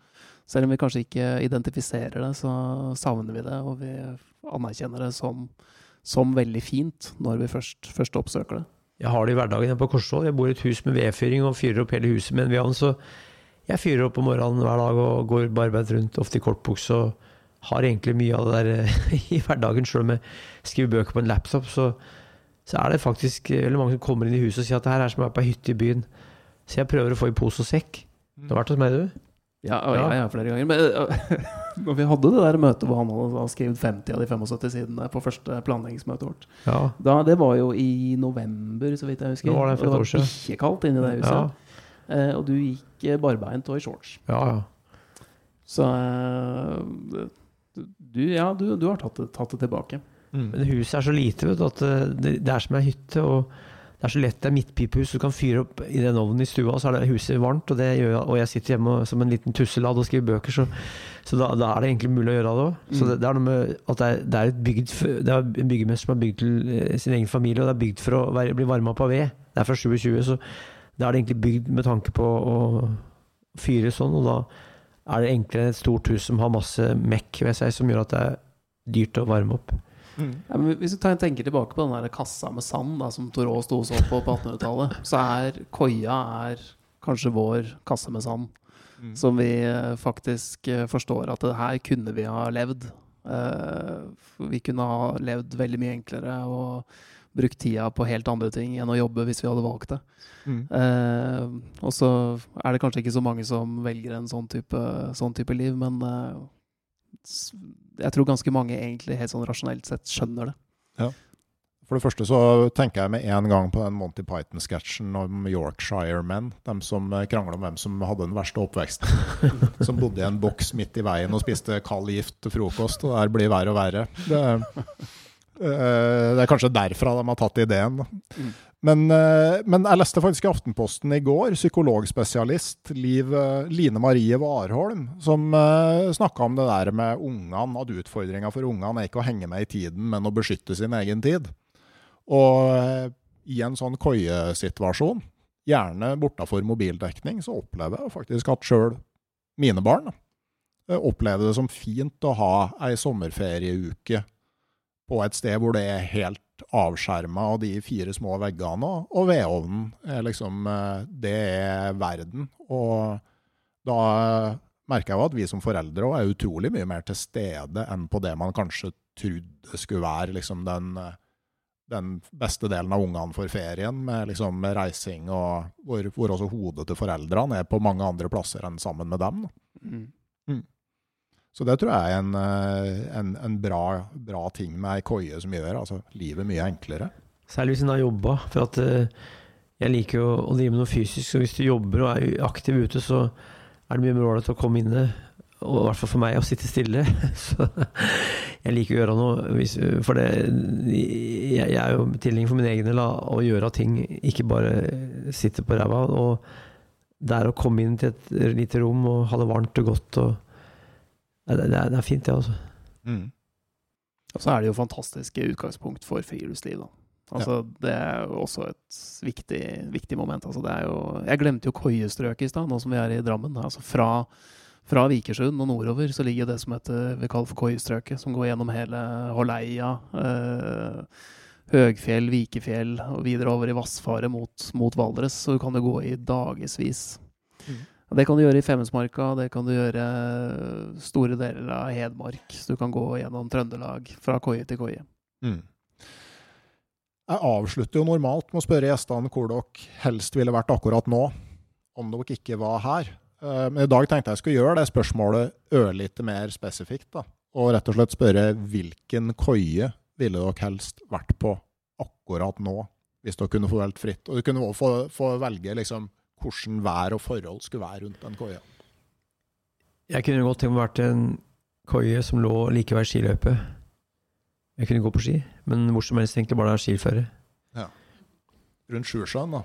Selv om vi kanskje ikke identifiserer det, så savner vi det, og vi anerkjenner det som, som veldig fint når vi først, først, oppsøker det. Jeg har det i hverdagen på Korsvoll. Jeg bor i et hus med vedfyring og fyrer opp hele huset med en vedovn. Så jeg fyrer opp om morgenen hver dag og går barbeint rundt, ofte i kortbukse. Og har egentlig mye av det der [laughs] i hverdagen, sjøl om jeg skriver bøker på en laptop. Så, så, er det faktisk veldig mange som kommer inn i huset og sier at det her er som å være på hytte i byen. Så jeg prøver å få i pose og sekk. Du har vært hos meg, du? Ja, ja, ja, flere ganger. Men uh, [laughs] når vi hadde det der møtet hvor han hadde skrevet 50 av de 75 sidene på første planleggingsmøtet vårt ja. da, Det var jo i november, så vidt jeg husker. Det var det, for det var bikkjekaldt inni det huset. Ja. Uh, og du gikk uh, barbeint og i shorts. Ja, ja. Så uh, du, ja, du, du har tatt det, tatt det tilbake. Mm. Men huset er så lite vet du, at det, det er som ei hytte. og det er så lett. Det er midtpipehus. Du kan fyre opp i den ovnen i stua, så er det huset varmt. Og, det gjør jeg, og jeg sitter hjemme som en liten tusseladd og skriver bøker, så, så da, da, er det egentlig mulig å gjøre det òg. Så det, det, er noe med at det er, det er, et bygd, det er en byggemester som er bygd til eh, sin egen familie, og det er bygd for å være, bli varma av ved. Det er fra 2020, så da er det egentlig bygd med tanke på å fyre sånn, og da er det enklere enn et stort hus som har masse mekk ved seg, som gjør at det er dyrt å varme opp. Mm. Ja, hvis vi tenker tilbake på den der kassa med sand da, som Torå sto og så på på 1800-tallet, så er koia er kanskje vår kasse med sand. Mm. Som vi eh, faktisk eh, forstår at det her kunne vi ha levd. Uh, vi kunne ha levd veldig mye enklere og brukt tida på helt andre ting enn å jobbe hvis vi hadde valgt det. Mm. Uh, og så er det kanskje ikke så mange som velger en sånn type, sånn type liv, men uh, jeg tror ganske mange egentlig helt sånn rasjonelt sett skjønner det. Ja. For det første så tenker jeg med en gang på den Monty Python-sketsjen om Yorkshire-menn. De som eh, krangla om hvem som hadde den verste oppveksten. [laughs] som bodde i en boks midt i veien og spiste kald gift til frokost. Og der blir verre og verre. Det, eh, det er kanskje derfra de har tatt ideen. Mm. Men, eh, men, jeg leste faktisk i Aftenposten i går, psykologspesialist Liv, eh, Line Marie Warholm, som eh, snakka om det der med ungene, at utfordringa for ungene er ikke å henge med i tiden, men å beskytte sin egen tid. Og i en sånn koiesituasjon, gjerne bortafor mobildekning, så opplever jeg faktisk at sjøl mine barn opplever det som fint å ha ei sommerferieuke på et sted hvor det er helt avskjerma av de fire små veggene, og vedovnen er liksom eh, Det er verden. Og da merker jeg jo at vi som foreldre er utrolig mye mer til stede enn på det man kanskje trodde skulle være liksom den, den beste delen av ungene for ferien, med liksom reising og hvor, hvor, også hodet til foreldrene er på mange andre plasser enn sammen med dem. Mm. Mm. Så det tror jeg er en, eh, en, en bra, bra, ting med ei koie som gjør altså, livet mye enklere. Særlig hvis en har jobba. For at uh, jeg liker jo å drive med noe fysisk. Så hvis du jobber og er aktiv ute, så er det mye mer ålreit å komme inne. Og i hvert fall for meg å sitte stille. [laughs] så jeg liker å gjøre noe. For det, jeg er jo tilhenger for min egen del av å gjøre ting, ikke bare sitte på ræva. Og det er å komme inn til et lite rom og ha det varmt og godt. og det, det, det er, fint, det, altså. Mm. Og så er det jo fantastiske utgangspunkt for friluftsliv, da. Altså, ja. Det er jo også et viktig, viktig moment. Altså, det er jo, jeg glemte jo koiestrøket i stad, nå som vi er i Drammen. Altså, fra, fra Vikersund og nordover så ligger det som heter, vi kaller for koiestrøket, som går gjennom hele Holleia, eh, Høgfjell, Vikefjell og videre over i Vassfaret mot, mot Valdres. Så du kan jo gå i dagevis. Mm. Det kan du gjøre i Femundsmarka, det kan du gjøre store deler av Hedmark. Så du kan gå gjennom Trøndelag fra koie til koie. Mm. Jeg avslutter jo normalt med å spørre gjestene hvor dere helst ville vært akkurat nå, om dere ikke var her. Eh, men i dag tenkte jeg skulle gjøre det spørsmålet ørlite mer spesifikt. da, Og rett og slett spørre hvilken koie ville dere helst vært på akkurat nå, hvis dere kunne få velge fritt. Og du kunne også få, få velge liksom hvordan vær og forhold skulle være rundt den koia. Jeg kunne godt tenkt meg vært en koie som lå like ved skiløype. Jeg kunne gå på ski, men hvor som helst egentlig bare det er skiføre. Ja. Rundt Sjusjøen, da?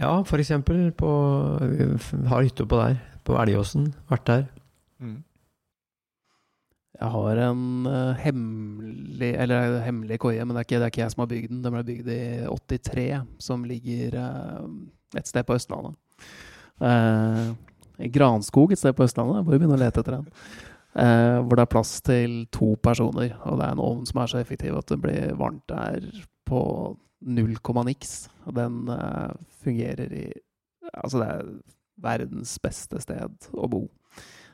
Ja, for eksempel. På, har hytte oppå der. På Elgåsen. Vært der. Mm. Jeg har en uh, hemmelig Eller hemmelig koie, men det er, ikke, det er, ikke, jeg som har bygd den. Den ble bygd i 83, som ligger uh, et sted på Østlandet. Uh, Granskog et sted på Østlandet. Jeg må begynne å lete etter den. Uh, hvor det er plass til to personer. Og det er en ovn som er så effektiv at det blir varmt der på null komma niks. Og den uh, fungerer i Altså, det er verdens beste sted å bo.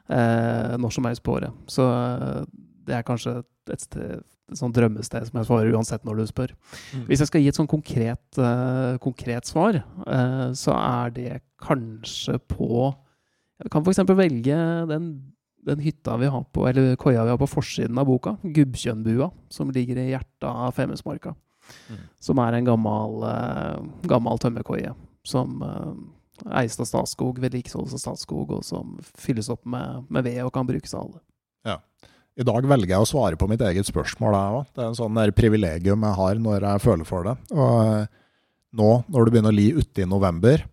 Når som helst på året. Så det er kanskje et sted et sånt drømmested som jeg svarer uansett når du spør. Mm. Hvis jeg skal gi et sånn konkret, uh, konkret svar, uh, så er det kanskje på Jeg kan f.eks. velge den, den, hytta vi har på, eller koia vi har på forsiden av boka, Gubbkjønnbua, som ligger i hjertet av Femundsmarka. Mm. Som er en gammel, uh, gammel tømmerkoie som eies av Statskog, vedlikeholdes av Statskog, og som fylles opp med, med ved og kan brukes av alle. Ja. I dag velger jeg å svare på mitt eget spørsmål, jeg. Det er en sånn privilegium jeg har når jeg føler for det. Og eh, nå når det begynner å li ute i november,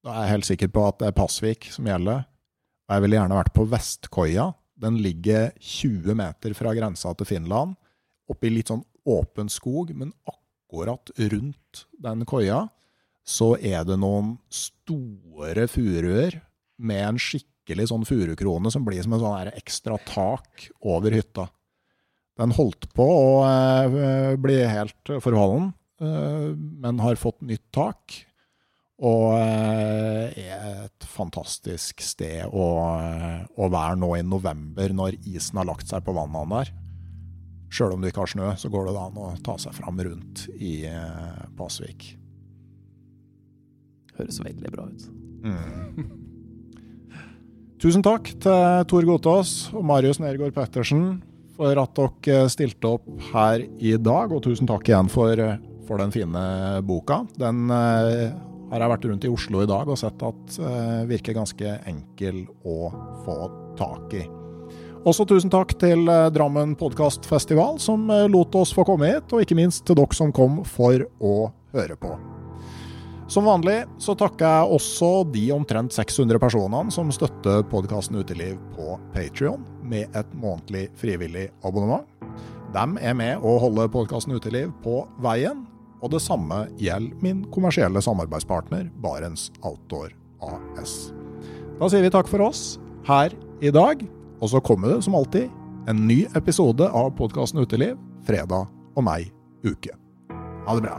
da er jeg helt sikker på at det er Pasvik som gjelder. Og jeg ville gjerne vært på Vestkoia. Den ligger 20 meter fra grensa til Finland, oppi litt sånn åpen skog, men akkurat rundt den koia så er det noen store furuer med en skikkelig sånn furukrone som blir som en sånn ekstra tak over hytta. Den holdt på å eh, bli helt forfallen, eh, men har fått nytt tak. Og eh, er et fantastisk sted å, å, være nå i november, når isen har lagt seg på vannene der. Sjøl om du ikke har snø, så går det an å ta seg fram rundt i Pasvik. Høres veldig bra ut. Mm. [laughs] Tusen takk til Tor Gotaas og Marius Nergård Pettersen for at dere stilte opp her i dag, og tusen takk igjen for, for den fine boka. Den eh, har jeg vært rundt i Oslo i dag og sett at eh, virker ganske enkel å få tak i. Også tusen takk til eh, Drammen podkastfestival, som eh, lot oss få komme hit, og ikke minst til dere som kom for å høre på. Som vanlig så takker jeg også de omtrent 600 personene som støtter podkasten Uteliv på Patrion med et månedlig frivillig abonnement. De er med å holde podkasten Uteliv på veien, og det samme gjelder min kommersielle samarbeidspartner Barents Outdoor AS. Da sier vi takk for oss her i dag, og så kommer det som alltid en ny episode av podkasten Uteliv fredag om ei uke. Ha det bra.